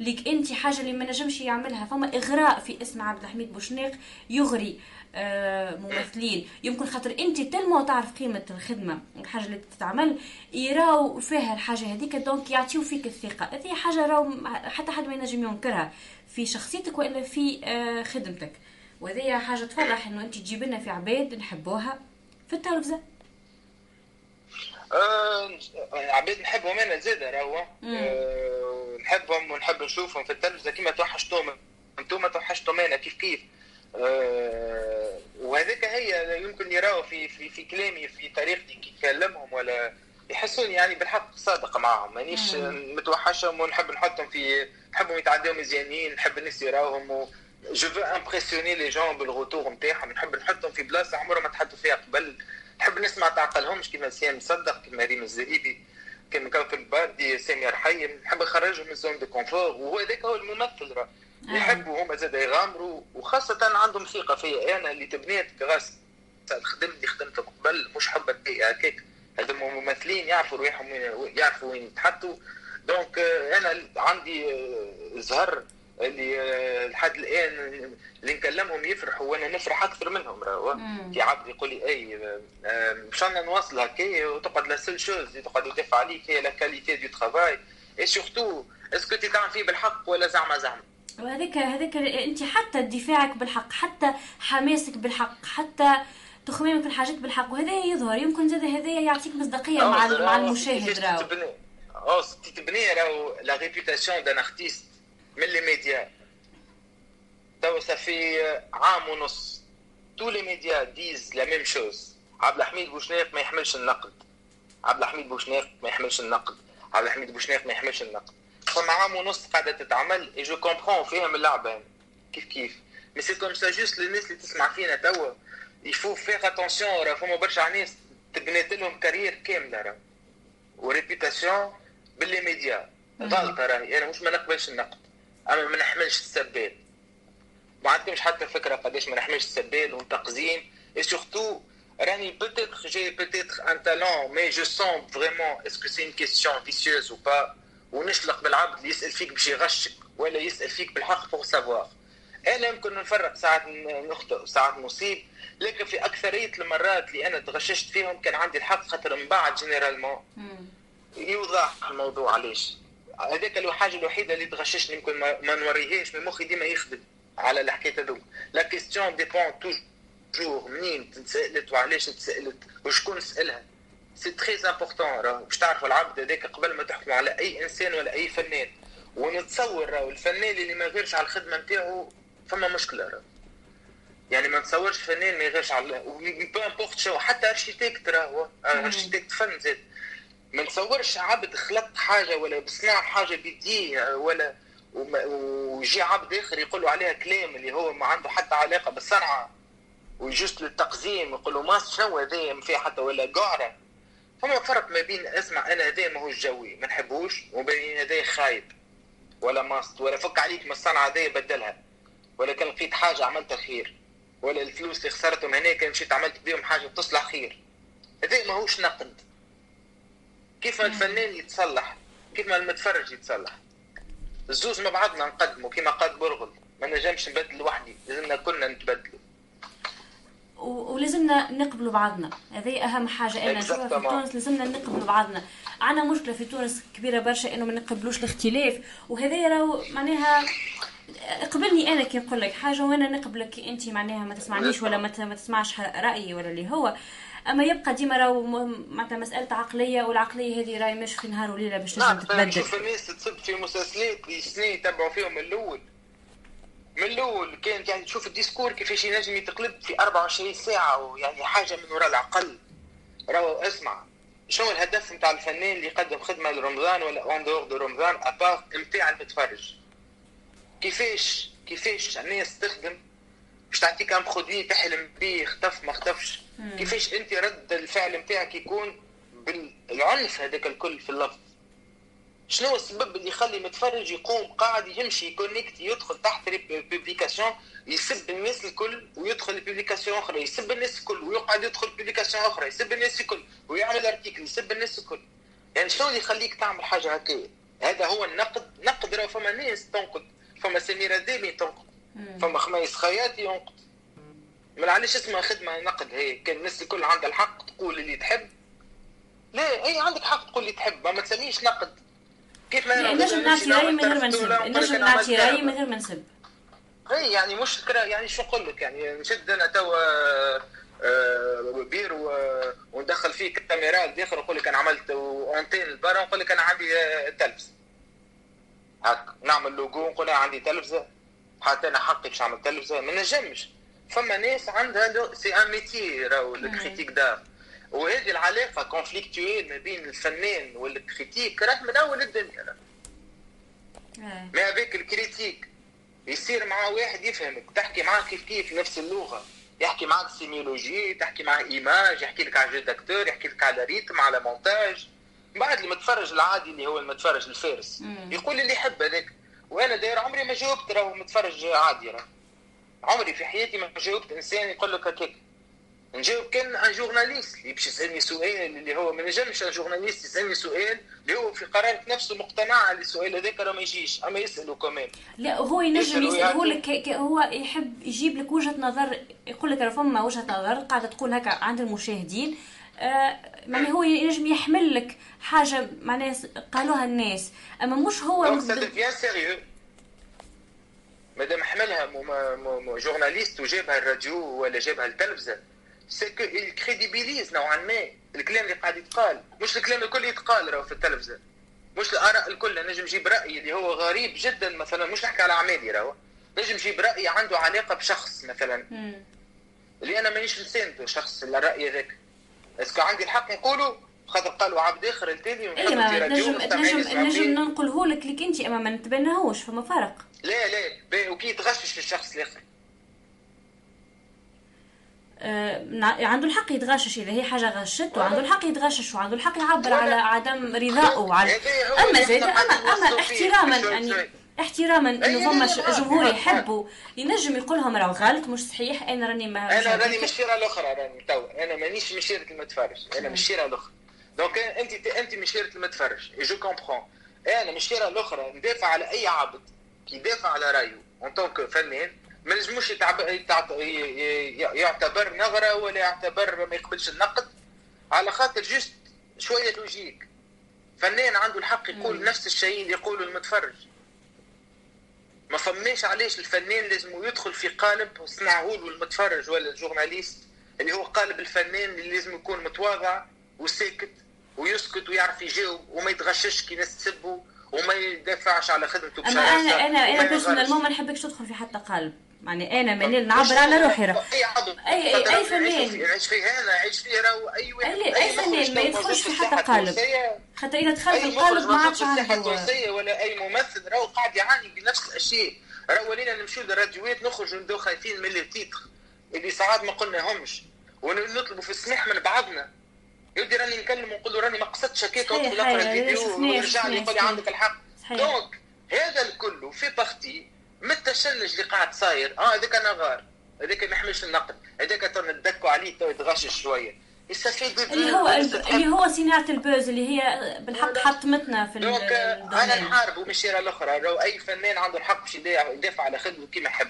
ليك انت حاجة اللي ما نجمش يعملها. فما اغراء في اسم عبد الحميد بوشناق يغري آه ممثلين. يمكن خاطر انت تلمو تعرف قيمة الخدمة. الحاجة اللي تتعمل يراو فيها الحاجة هذيك donc يعطيو فيك الثقة. هذه حاجة راو حتى حد ما ينجم ينكرها في شخصيتك وإلا في آه خدمتك. وهذه حاجة تفرح إنه أنت تجيب لنا في عباد نحبوها في التلفزة. أه عباد نحبهم أنا زاد راهو. أه نحبهم ونحب نشوفهم في التلفزة كيما توحشتهم أنتم توحشتهم أنا كيف كيف. أه وهذاك هي يمكن يراو في في في كلامي في طريقتي كي نكلمهم ولا يحسوني يعني بالحق صادق معاهم. مانيش متوحشهم ونحب نحطهم في نحبهم يتعداو مزيانين نحب الناس يراوهم و je veux impressionner les gens بال retour نتاعهم. نحب نحطهم في بلاصة عمرهم ما تحطوا فيها قبل. نحب نسمع تعقلهمش كيما سهام مصدق كيما ريم الرياحي كيما كوكب الباردي سامي رحيم نحب نخرجهم من zone de confort وهو هذاك هو الممثل راه. يحبوا هما زاد يغامروا. وخاصة عندهم ثقة فيا. أنا اللي تبنيت كغاس الخدمة اللي خدمتهم قبل مش حبة هكاك. هذوما ممثلين يعرفوا رواحهم يعرفوا وين يتحطوا. donc أنا عندي زهر. اللي لحد الآن اللي نكلمهم يفرحوا وأنا نفرح أكثر منهم راهو. في عبد يقول لي أي مشان نواصل هكا وتقعد la seule chose تقعد يدافع عليك هي la qualité de travail et surtout est-ce que tu تعمل فيه بالحق ولا زعما زعما؟ وهذاك هذاك أنت حتى دفاعك بالحق حتى حماسك بالحق حتى تخمامك في الحاجات بالحق وهذا يظهر. يمكن زاد هذا يعطيك مصداقية مع مع المشاهد راهو. آه تبني راهو la réputation d'un artiste من les médias tout ça في عام ونص. tous les médias disent la même chose. عبد الحميد بوشناق ما يحملش النقد. عبد الحميد بوشناق ما يحملش النقد. عبد الحميد بوشناق ما يحملش النقد. فما عام ونص قاعدة تتعمل et je comprends فيهم اللعبه كيف كيف؟ mais c'est comme ça juste للناس اللي تسمع فينا توا. il faut faire attention راه فما برشا ناس تبنيت لهم carrière كاملة راه. و réputation ب les médias. غلطة راهي. أنا مش ما نقبلش النقد. اما ما نحملش السبال ما عندكمش حتى فكرة قداش ما نحملش السبال والتقزيم et surtout راني peut-être j'ai peut-être un talent mais je sens vraiment est-ce que c'est une question vicieuse ou pas ونشلق بالعبد اللي يسأل فيك باش يغشك ولا يسأل فيك بالحق faut savoir أنا يمكن نفرق ساعات نخطئ ساعات نصيب لكن في أكثرية المرات اللي أنا تغششت فيهم كان عندي الحق خاطر من بعد généralement يوضح الموضوع علاش؟ هذاك الحاجة الوحيده اللي تغششني يمكن ما نوريهاش من مخي ديما يخدم على الحكاية donc la question dépend toujours منين تسالت وعلاش تسالت وشكون سالها c'est très important راه باش تعرفوا العبد هذاك قبل ما تحكموا على اي انسان ولا اي فنان ونتصور راهو الفنان اللي ما غيرش على الخدمه نتاعو فما مشكله راه يعني ما نتصورش فنان ما يغيرش على n'importe quoi حتى architecte راهو architecte فن زاد ما نتصورش عبد خلق حاجة ولا بصناع حاجة بيديه ولا ويجي عبد آخر يقول له عليها كلام اللي هو ما عنده حتى علاقة بالصنعة. و juste للتقزيم يقول له ما شنو هذا ما فيه حتى ولا قعره فما فرق ما بين اسمع أنا هذا ماهوش جوي ما نحبوش وبين هذا خايب. ولا ماست ولا فك عليك من الصنعة هذه بدلها. ولا كان لقيت حاجة عملتها خير. ولا الفلوس اللي خسرتهم هناك مشيت عملت بيهم حاجة تصلح خير. هذا ماهوش نقد. كيف ما الفنان يتصلح كيف ما المتفرج يتصلح. الزوز مع بعضنا نقدموا كيما قال برغل ما نجمش نبدل وحدي لازمنا كلنا نتبدلوا. ولازمنا نقبلوا بعضنا. هذه أهم حاجة. أنا نشوفها في تونس لازمنا نقبلوا بعضنا. عندنا مشكلة في تونس كبيرة برشا إنه ما نقبلوش الاختلاف. وهذا راهو معناها قبلني أنا كي نقول لك حاجة وأنا نقبلك انت معناها ما تسمعنيش ولا ما تسمعش رأيي ولا اللي هو. أما يبقى ديما راهو معناتها مسألة عقلية والعقلية هذه راهي مش في نهار وليلة باش تنجم تتبدل. نعم نشوف الناس تصب في مسلسلات سنين يتبعوا فيهم من الأول. من الأول كانت يعني تشوف ال discours كيفاش ينجم يتقلب في 24 ساعة ويعني حاجة من وراء العقل. راهو اسمع شنو الهدف نتاع الفنان اللي يقدم خدمة لرمضان ولا en dehors de رمضان à part نتاع المتفرج؟ كيفاش كيفاش الناس تخدم؟ باش تعطيك un produit تحلم به اختف ما اختفش. كيفاش انت رد الفعل نتاعك يكون بالعنف هذاك الكل في اللفظ؟ شنو السبب اللي يخلي متفرج يقوم قاعد يمشي يكونيكت يدخل تحت publication يسب الناس الكل ويدخل publication أخرى يسب الناس الكل ويقعد يدخل publication أخرى يسب الناس الكل ويعمل article يسب الناس الكل. يعني شنو اللي يخليك تعمل حاجة هكايا هذا هو النقد نقد راه فما ناس تنقد فما سميرة الدامي تنقد فما خميس خياطي ينقد. من علاش اسمها خدمة نقد هي كان الناس الكل عندها الحق تقول اللي تحب. لا هي عندك حق تقول اللي تحب ما تسميش نقد. كيف ما نجم نعطي رايي من غير ما نسب نجم نعطي رايي من غير ما نسب. اي يعني مش يعني شو نقول لك؟ يعني نشد أنا توا آه، بير وندخل فيه كاميرا لداخل ونقول لك أنا عملت antenne لبرا ونقول لك أنا عندي آه، تلفز. هاك نعمل لوجو ونقول أنا عندي تلفزة. حتى أنا حقي باش نعمل تلفزة ما نجمش. فما ناس عندها c'est un métier راهو ال critique d'art وهذه العلاقة conflictuelle ما بين الفنان وال critique راه من أول الدنيا. آه. ما هذاك ال critique يصير مع واحد يفهمك تحكي معاه كيف كيف نفس اللغة. يحكي معك sémiologie تحكي معاه image يحكي لك على jeu d'acteur يحكي لك على rythme على مونتاج بعد المتفرج العادي اللي هو المتفرج الفارس. يقول اللي يحب هذاك. وأنا d'ailleurs عمري ما جاوبت راهو متفرج عادي راه عمري في حياتي ما جاوبت إنسان يقول لك هكاك. نجاوب كان ان جورناليست اللي باش يسألني سؤال اللي هو ما نجمش ان جورناليست يسألني سؤال اللي هو في قرارة نفسه مقتنع على السؤال هذاك راه ما يجيش أما يساله كمان. لا هو ينجم يسأله لك هو يحب يجيب لك وجهة نظر يقول لك راه فما وجهة نظر قاعدة تقول هكا عند المشاهدين. آه معناها هو ينجم يحمل لك حاجة معناها قالوها الناس. أما مش هو bien sérieux مادام حملها journaliste وجابها الراديو ولا جابها التلفزة c'est que ي crédibilise نوعا ما الكلام اللي قاعد يتقال. مش الكلام الكل يتقال راهو في التلفزة. مش الآراء الكل. نجم نجيب رأي اللي هو غريب جدا مثلا مش نحكي على اعمالي راهو. نجم نجيب رأي عنده علاقة بشخص مثلا. اللي أنا مانيش نساند شخص الراي هذاك. est-ce que عندي الحق نقوله؟ خاطر قالوا عبد آخر التالي أيوه نجم نجم نجم ننقله لك لك أنت أما ما نتبناهوش فما فرق لا لا وكي يتغشش في الشخص الآخر. آه عنده الحق يتغشش إذا هي حاجة غشته عنده الحق يتغشش وعنده الحق يعبر على عدم رضائه وعلى أما زاد اما أما احتراما يعني احتراما انه فما جمهور يحبوا ينجم يقول لهم راه غلط مش صحيح أنا راني ما أنا راني م الشيرة الاخرى راني تو. أنا مانيش م شيرة المتفرج أنا م الشيرة الاخرى donc انت أنت م شيرة المتفرج je comprends أنا م الشيرة الاخرى ندافع على أي عبد. يدافع على رايه en tant que فنان ما نجموش يعتبر نعار ولا يعتبر ما يقبلش النقد على خاطر juste شوية logique فنان عنده الحق يقول مم. نفس الشيء اللي يقوله المتفرج. ما فماش علاش الفنان لازم يدخل في قالب صنعه له المتفرج ولا ال journaliste اللي هو قالب الفنان اللي لازم يكون متواضع وساكت ويسكت ويعرف يجاوب وما يتغشش كي ناس تسبه. وما يدافعش على خدمته أما أنا أنا أنا personnellement ما نحبكش تدخل في حتى قالب. يعني أنا منيل نعبر؟ على روحي راه. اي اي أي, أي فنان. يعيش فيه أنا يعيش فيه راهو اي واحد اي, أي فنان. ما يدخلش في حتى قالب خاطر إذا دخل في القالب ما عادش عنده ولا أي ممثل راهو قاعد يعاني بنفس الأشياء. راهو ولينا نمشيو للراديوات نخرجوا ندو خايفين من ال titre اللي ساعات ما قلناهمش. ونطلبوا في السماح من بعضنا. يودي راني نكلم ونقول له راني ما قصدتش هكاك ادخل اقرا الفيديو ويرجع لي يقول لي عندك الحق. donc هذا الكل fait partie من التشنج اللي قاعد صاير. آه هذاك أنا نعار. هذاك ما يحملش النقد. هذاك تو عليه تو يتغشش شوية. يستفيد اللي هو اللي هو صناعة ال buzz اللي هي بالحق حطمتنا في donc أنا نحارب وم الشيرة الأخرى. لو أي فنان عنده الحق باش يدافع على خدمته كيما يحب.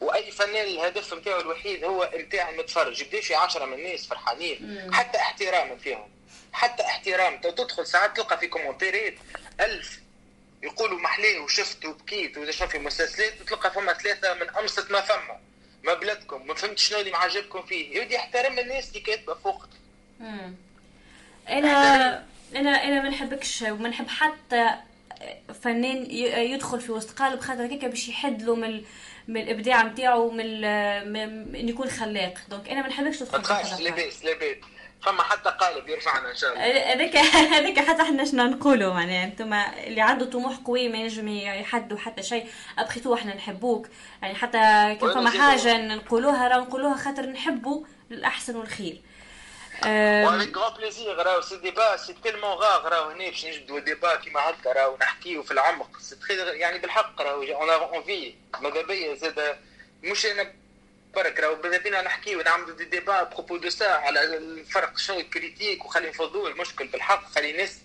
وأي فنان الهدف نتاعو الوحيد هو نتاع المتفرج يبداش 10 من الناس فرحانين حتى احتراما فيهم حتى احترام. تدخل ساعات تلقى في commentaire ات ألف يقولوا محليه وشفت وبكيت وإذا شوف في مسلسلات تلقى فما ثلاثة من امست ما فما ما بلادكم ما فهمت شنو اللي معجبكم فيه. يودي احترم الناس اللي كاتبة فوق. أنا أنا أنا ما نحبكش وما نحب حتى فنان يدخل في وسط قالب خاطر هكاك باش يحد له من من الإبداع نتاعو من, من انه يكون خلاق. donc أنا ما نحبكش تدخل في هذا لاباس لاباس فما حتى قالب يرفعنا إن شاء الله. هذاك هذاك حتى إحنا شنو نقولوا؟ معناها أنتم اللي عنده طموح قوي ما ينجم يحدوا حتى شيء. après tout إحنا نحبوك. يعني حتى كان فما حاجة نقولوها راه نقولوها خاطر نحبوا الأحسن والخير. avec grand plaisir راهو ces débats c'est tellement rare راهو هنا باش نجبدوا débat كيما هكا راهو نحكيو في العمق c'est يعني بالحق راهو en effet ماذا بيا زاد مش أنا برك راهو ماذا بينا نحكيو ونعملوا des débats à propos de ça على الفرق شنو ال critique وخلي نفضوا المشكل بالحق خلي الناس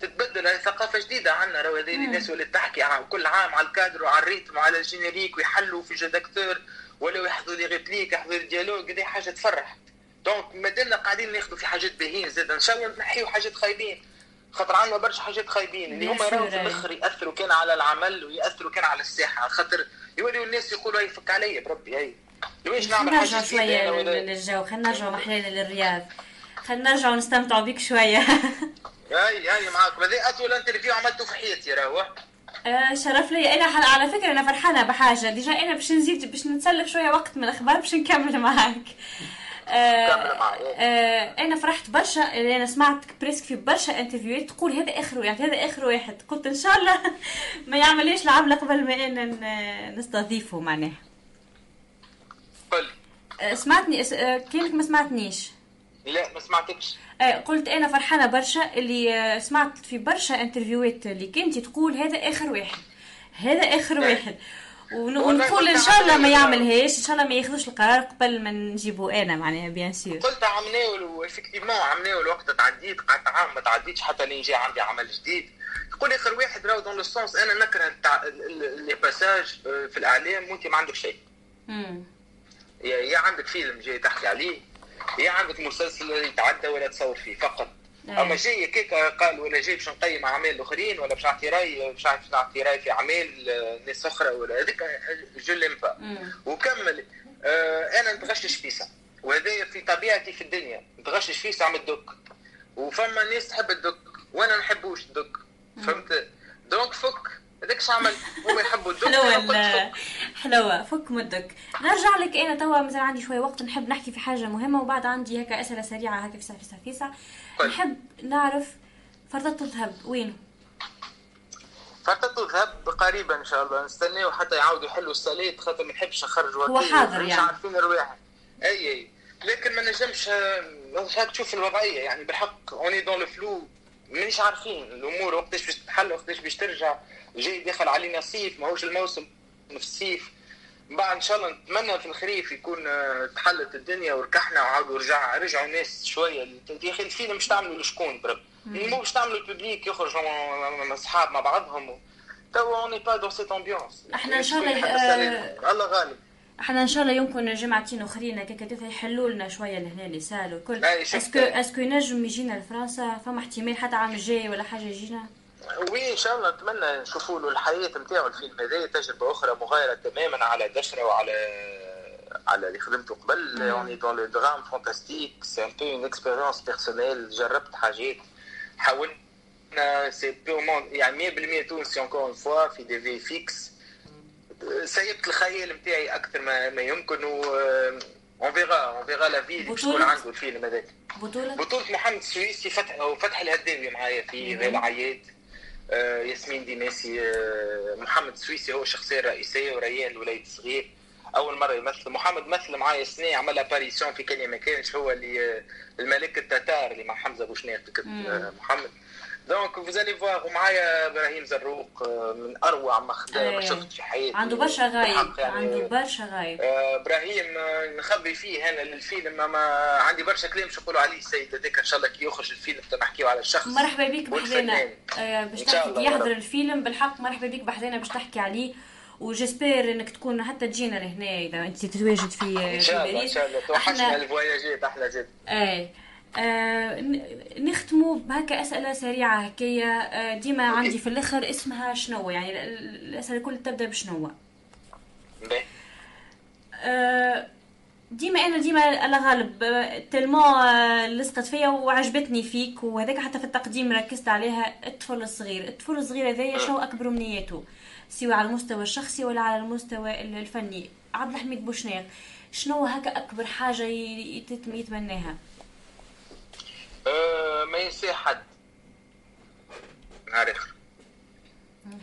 تتبدل هذه ثقافه جديده عندنا راهو هذه الناس ولات تحكي كل عام على الكادر وعلى ال rythme وعلى ال générique ويحلوا في jeu d'acteur ولا يحضروا les répliques يحضروا ال dialogue هذه حاجة تفرح donc مادامنا قاعدين ناخذوا في حاجات باهين زاد إن شاء الله نحيوا حاجات خايبين. خاطر عندنا برشا حاجات خايبين. اللي هما راهو في الآخر يأثروا كان على العمل ويأثروا كان على الساحه خاطر يوليو الناس يقولوا هي فك عليا بربي هي ليش نعمل حاجة شوية للجو. خلينا نرجعوا محلينا للرياض. خلينا نرجعوا نستمتعوا بك شوية. هاي هاي معاك. هذا اطول interview عملته في حياتي راهو. آه شرف لي. أنا على فكرة أنا فرحانة بحاجة. déjà أنا باش نزيد باش نتسلف شوية وقت من الأخبار باش نكمل معاك. أنا فرحت برشا أنا سمعت presque في برشا interview هات تقول هذا آخر واحد هذا آخر واحد. قلت إن شاء الله ما يعمليش العمله قبل ما أنا نستضيفه معناها. قل آه سمعتني آه كانك ما سمعتنيش. لا ما سمعتكش. آه قلت أنا فرحانة برشا اللي آه سمعت في برشا interview هات اللي كنت تقول هذا آخر واحد. هذا آخر واحد. ونقول إن شاء الله ما يعملهاش إن شاء الله ما ياخذوش القرار قبل ما نجيبوا أنا معناها bien sûr قلت عملناه effectivement عملناه الوقت تعديت قعدت عام ما تعديتش حتى لين جاي عندي عمل جديد. تقول آخر واحد راهو dans le sens أنا نكره les passages آه، في الإعلام وأنت ما عندك شيء. يا عندك فيلم جاي تحكي عليه يا عندك مسلسل يتعدى ولا تصور فيه فقط. أما جاي كيك قال ولا جاي باش نقيم اعمال الاخرين ولا باش نعطي رأي باش نعطي رأي في اعمال ناس أخرى ولا هذيك je l'aime pas وكمل. آه أنا نتغشش فيسع. وهذا في طبيعتي في الدنيا. نتغشش فيسع عم الدك وفما ناس تحب الدك وأنا نحبوش الدك فهمت؟ دونك فك. هذاك عمل هما يحبوا الدك حلوة حلوة فك مدك نرجع لك أنا توا مثلا عندي شوية وقت نحب نحكي في حاجة مهمة وبعد عندي هكا أسئلة سريعة هكا في ساعة في ساعة نحب نعرف فرطة الذهب وين فرطة الذهب قريبا إن شاء الله نستناو حتى يعاودوا يحلوا الصلاة خاطر ما نحبش نخرج هو حاضر يعني. عارفين الرواح أي أي. لكن ما نجمش هاك تشوف الوضعية يعني بالحق on est dans le flou مانيش عارفين الأمور وقتاش باش تتحل وقتاش باش ترجع. جاي داخل علينا صيف ماهوش الموسم في الصيف بعد إن شاء الله نتمنى في الخريف يكون آه، تحلت الدنيا وركحنا وعاودوا رجع رجعوا الناس شوية. يا أخي الفيلم مش تعملوا لشكون برب مو باش تعملوا ال public يخرجوا أصحاب مع بعضهم. توا on est pas dans cette ambiance إحنا إن شاء الله آه، الله غالب. إحنا إن شاء الله يمكن جمعتين اخرين هكاك يحلوا لنا شوية لهنا les salles الكل. est-ce que est-ce que ينجم يجينا لفرنسا؟ فما احتمال حتى عام الجاي ولا حاجة يجينا؟ oui إن شاء الله نتمنى نشوفوا له الحياة نتاعو الفيلم هذا تجربة أخرى مغايرة تماما على دشرة وعلى على اللي خدمته قبل. on est dans le drame fantastique c'est un peu une expérience personnelle جربت حاجات. حاولنا c'est purement يعني 100% تونسي encore une fois في des VFX سيبت الخيال نتاعي أكثر ما, ما يمكن و on verra on verra la vie اللي تكون عنده الفيلم هذاك. بطولة؟ بطولة محمد السويسي فتح وفتح الهداوي معايا في غير العياد. ياسمين ديماسي آه محمد السويسي هو الشخصية الرئيسية وريان الوليد الصغير. أول مرة يمثل محمد مثل معايا سنة عمل apparition في كان ما كانش هو اللي آه، الملك التتار اللي مع حمزة بوشناق آه، محمد. donc vous allez voir ومعايا إبراهيم زروق آه، من أروع ما أيه. شفت في حياتي. عنده برشا غايب يعني عنده برشا غايب. آه، إبراهيم آه، نخبي فيه أنا للفيلم ما عندي برشا كلام باش نقولوا عليه. السيد هذاك إن شاء الله كي يخرج الفيلم نحكيو على الشخص مرحبا بك بحذانا. باش تحكي يحضر الفيلم بالحق مرحبا بك بحذانا باش تحكي عليه. وجسبير إنك تكون حتى تجينا لهنا إذا أنت تتواجد في إن شاء الله إن شاء الله. توحشنا الفواياجات أحلى جد. إيه آه نختموا بهكا أسئلة سريعة هكايا. آه ديما عندي في الآخر اسمها شنو؟ يعني الأسئلة الكل تبدأ بشنو؟ آه ديما أنا ديما على غالب تلمو لصقت فيا وعجبتني فيك وهذاك حتى في التقديم ركزت عليها الطفل الصغير. الطفل الصغير هذايا شنو أكبر امنياته سواء على المستوى الشخصي ولا على المستوى الفني. عبد الحميد بوشناق شنو هكا أكبر حاجة يتمناها أه ما ينسى حد. نهار اخر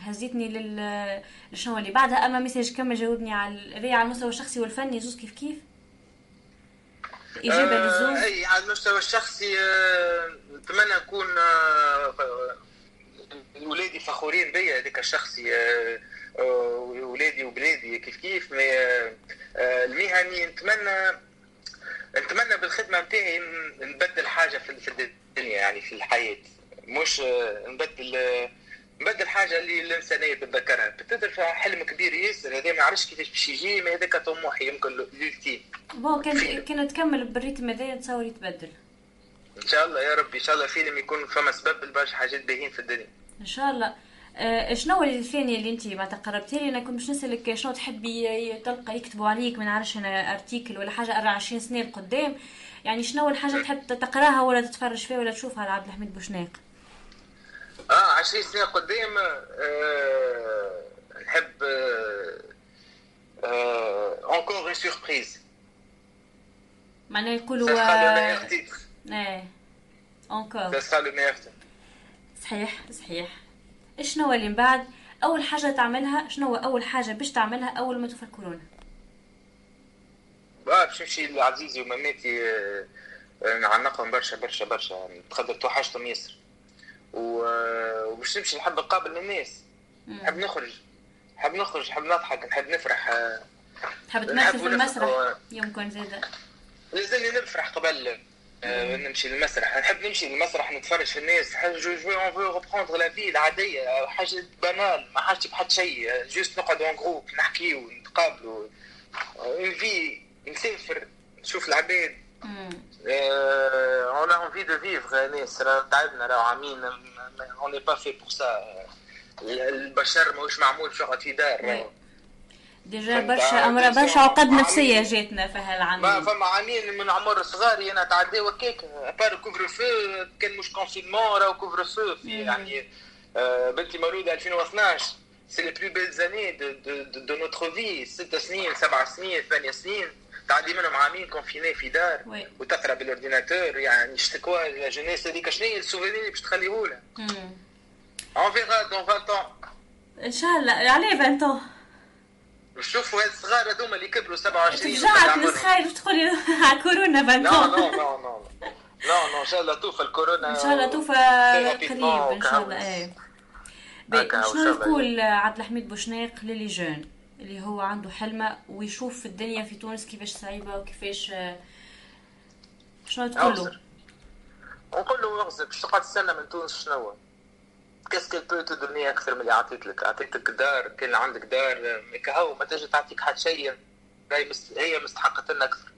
هزيتني لل لشنو اللي بعدها؟ أما ميساج كمل جاوبني على هذايا على المستوى الشخصي والفني. زوز كيف كيف؟ إجابة أه للزوز. أي على المستوى الشخصي نتمنى نكون أه ولادي فخورين بيا هذاك الشخصي أه, أه، ولادي وبلادي كيف كيف؟ أه، المهني نتمنى نتمنى نتاعي نبدل حاجة في الدنيا يعني في الحياة. مش نبدل نبدل حاجة اللي الانسانيه تتذكرها بتقدر حلم كبير ياسر هذا ما عرفش كيفاش باش يجي ما هذاك طموحي يمكن l'ultime bon كان كان تكمل بال rythme هذا نتصور يتبدل. إن شاء الله يا رب إن شاء الله فيلم يكون فما سبب لبرشا حاجات باهين في الدنيا. إن شاء الله. آه شنو الثاني اللي انت ما تقربتي لي؟ أنا كنت باش نسألك شنو تحبي تلقى يكتبوا عليك؟ ما نعرفش أنا article ولا حاجة 24 سنة لقدام. يعني شنو الحاجة تحب تقراها ولا تتفرج فيها ولا تشوفها على عبد الحميد بوشناق؟ آه 20 سنه قدام آه نحب encore une surprise معناها يقولوا إيه encore صحيح صحيح. شنو اللي من بعد؟ أول حاجة تعملها شنو أول حاجة باش تعملها أول ما توفى الكورونا آه باش نمشي لعزيزي وماماتي آه، نعنقهم برشا برشا برشا. تقدر توحشتهم ياسر. وباش نمشي نحب نقابل الناس نحب نخرج. نحب نخرج نحب نضحك نحب نفرح. تحب تمثل في المسرح؟ يمكن زيادة لازمني نفرح قبل. آه، نمشي للمسرح. نحب نمشي للمسرح نتفرج في الناس. je je on veut reprendre la vie العادية؟ حاجة banale ما حاجتي بحد شيء. juste نقعد en groupe نحكيو نتقابلوا. envie نسافر نشوف العباد. on a envie de vivre ناس تعبنا راهو عامين اون ني با في بور سا البشر ماهوش معمول باش يقعد في دار déjà برشا أمر برشا عقد نفسيه جاتنا في هالعام ما فما عامين من عمر صغاري أنا تعدي وكيك par couvre-feu كان مش confinement راهو couvre-feu يعني آه، بنتي مولوده 2012 c'est les plus belles années de de de notre vie ست سنين سبع سنين ثمانية سنين تعدي منهم عامين confinés في دار وتقرأ بال ordinateur يعني شتكون la jeunesse هذيك شنو هي ال souvenir اللي باش تخليه on verra dans 20 ان شاء الله عليه 20 ans. نشوفوا هاد الصغار هذوما اللي كبروا 27 رجعت نتخيل باش تقولي على كورونا لا لا لا لا لا. لا إن شاء الله توفى الكورونا إن شاء الله توفى قريب إن شاء الله. إيه. شنو نقول عبد الحميد بوشناق ل les jeunes؟ اللي هو عنده حلمة ويشوف الدنيا في تونس كيفاش صعيبة وكيفاش شنو تقول له؟ نقول له اغزر باش تقعد تستنى من تونس شنو qu'est-ce que peut te donner أكثر من اللي عطيت لك عطيتك دار كان عندك دار هو ما تجي تعطيك حتى شيء. هي مستحقة لنا أكثر.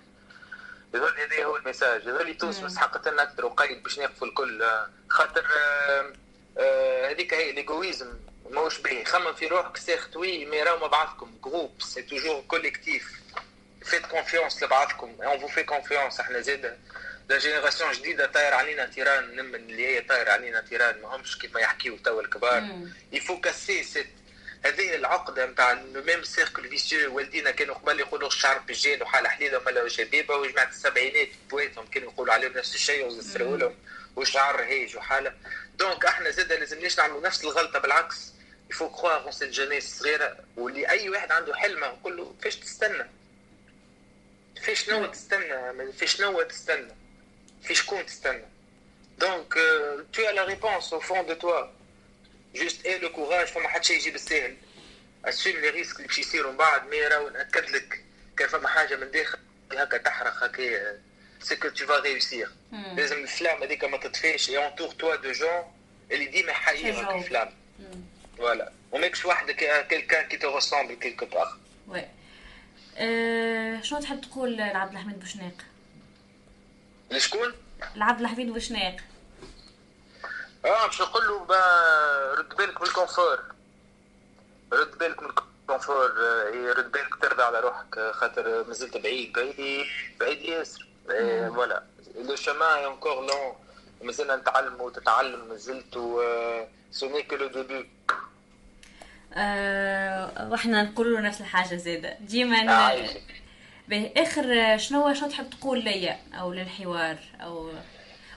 يظل هذا هو الميساج يظل تونس مستحقة لنا أكثر وقيد باش نقفوا الكل. خاطر هذيك هي ليغويزم ماهوش باهي خمم في روحك ساخت وي مي راهو مع بعضكم. جروب سي توجور كوليكتيف فيت كونفيونس لبعضكم. اون فو في كونفيونس إحنا زاده لا جينيراسيون جديدة طاير علينا تيران. نمن اللي هي طاير علينا تيران. ما همش كيما يحكيو توا الكبار. يفو كاسي سيت هذه العقده نتاع ميم سيركل فيسيو والدينا كانوا قبل يقولوا الشعر بالجيل وحاله حليلة ولا شبيبه وجماعة السبعينات بويتهم كانوا يقولوا عليهم نفس الشيء ويزسروا لهم وشعر هيج وحالة. donc إحنا زاد لازمناش نعملوا نفس الغلطة بالعكس. il faut croire en cette jeunesse صغيره واللي أي واحد عنده حلمه نقول له فاش تستنى. فيش نوع تستنى فيش نوع تستنى. في شكون تستنى. donc t'as la réponse au fond de toi juste aie le courage فما حد شيء يجي بالساهل assume les risques اللي باش يصيروا من بعد mais راهو نأكد لك كان فما حاجة من داخل. هكا تحرق هكا c'est que tu vas réussir لازم ال flamme هذيك ما تطفيش. et entoure-toi de gens اللي ديما يحييوك ال flamme. voilà وماكش وحدك quelqu'un qui te ressemble quelque part oui أه شنو تحب تقول لعبد الحميد بوشناق؟ لشكون؟ لعبد الحميد بوشناق آه باش نقول له رد بالك من ال confort. رد بالك من ال confort إيه، رد بالك ترضى على روحك خاطر مازلت بعيد. بعيد بعيد ياسر. voilà le chemin encore long مازلنا نتعلم وتتعلم مازلت و ce n'est que le début آه وإحنا نقول له نفس الحاجة زاده ديما آه به آخر شنو شنو تحب تقول ليا؟ أو للحوار أو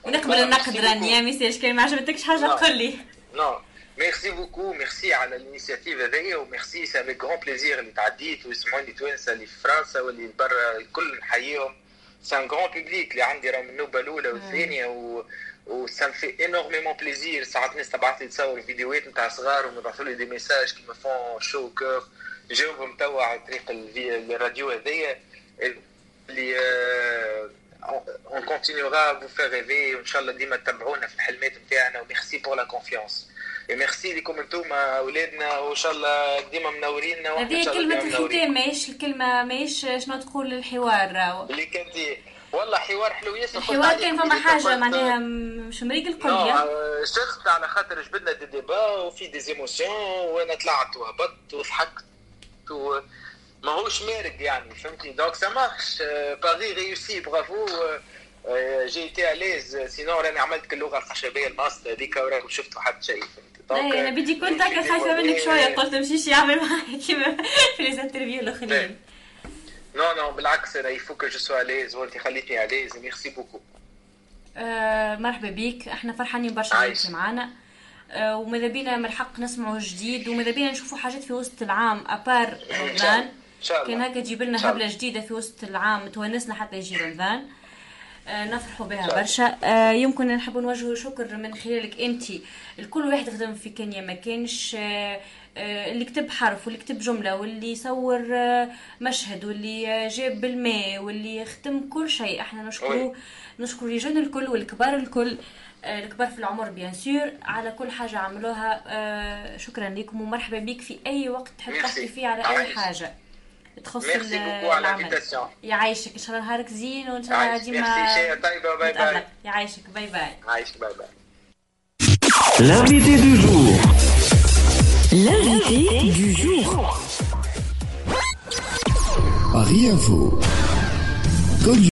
ونقبل النقد راني. يا message كان؟ ما عجبتكش حاجة؟ قول لي. non merci beaucoup merci على ال initiative هذيا و merci c'est avec grand plaisir اللي تعديت ويسمعوني توانسة اللي في فرنسا واللي برا الكل نحييهم. c'est un grand public اللي عندي راه من النوبة الأولى والثانية و و ça fait énormément plaisir ساعات ناس تبعث لي تصور فيديوهات نتاع صغار ويبعثوا لي des messages كيما font chaud au cœur نجاوبهم توا على طريق الراديو هذايا اللي on continuera à vous faire rêver وان شاء الله ديما تتبعونا في الحلمات نتاعنا و merci pour la confiance ميرسي لكم أنتم اولادنا وان شاء الله ديما منورينا هذه كلمة الختام ماهيش الكلمة ماهيش شنو تقول الحوار؟ اللي كنتي والله حوار حلو. ياسر الحوار كان فما حاجة معناها مش مريق القضية شخت على خاطر جبدنا des débats وفي des émotions وأنا طلعت وهبطت وضحكت و... ماهوش مارق يعني فهمتني؟ donc ça marche pari réussi bravo j'étais à l'aise sinon راني عملت اللغة الخشبية الماستر هذيك وراكم شفتوا حتى شيء. فهمتي أنا بدي كنت هكا خايفة منك شوية قلت مشيش يعمل معايا كيما في les interviews الاخرين non non بالعكس أنا je suis à l'aise وانت خليتني à l'aise merci beaucoup. مرحبا بيك إحنا فرحانين برشا انت معانا. وماذا بينا من الحق نسمعوا جديد وماذا بينا نشوفوا حاجات في وسط العام à part رمضان. كان هكا تجيب لنا هبلة جديدة في وسط العام تونسنا حتى يجي رمضان. آه نفرحوا بها برشا. آه يمكن نحب نوجه شكر من خلالك انت الكل واحد خدم في كينيا ما كانش. آه اللي كتب حرف واللي كتب جملة واللي صور مشهد واللي جاب بالماء واللي ختم كل شيء. إحنا نشكروا نشكر الرجال الكل والكبار الكل الكبار في العمر بيان سور على كل حاجة عملوها. شكرا لكم ومرحبا بك في أي وقت تحب تحكي فيه على أي حاجة. تخص العمل. يعيشك. إن شاء الله نهارك زين وإن شاء الله ديما طيبه bye bye يعيشك. bye bye يعيشك bye bye L'invité du jour. L'invité du jour. Paris Info.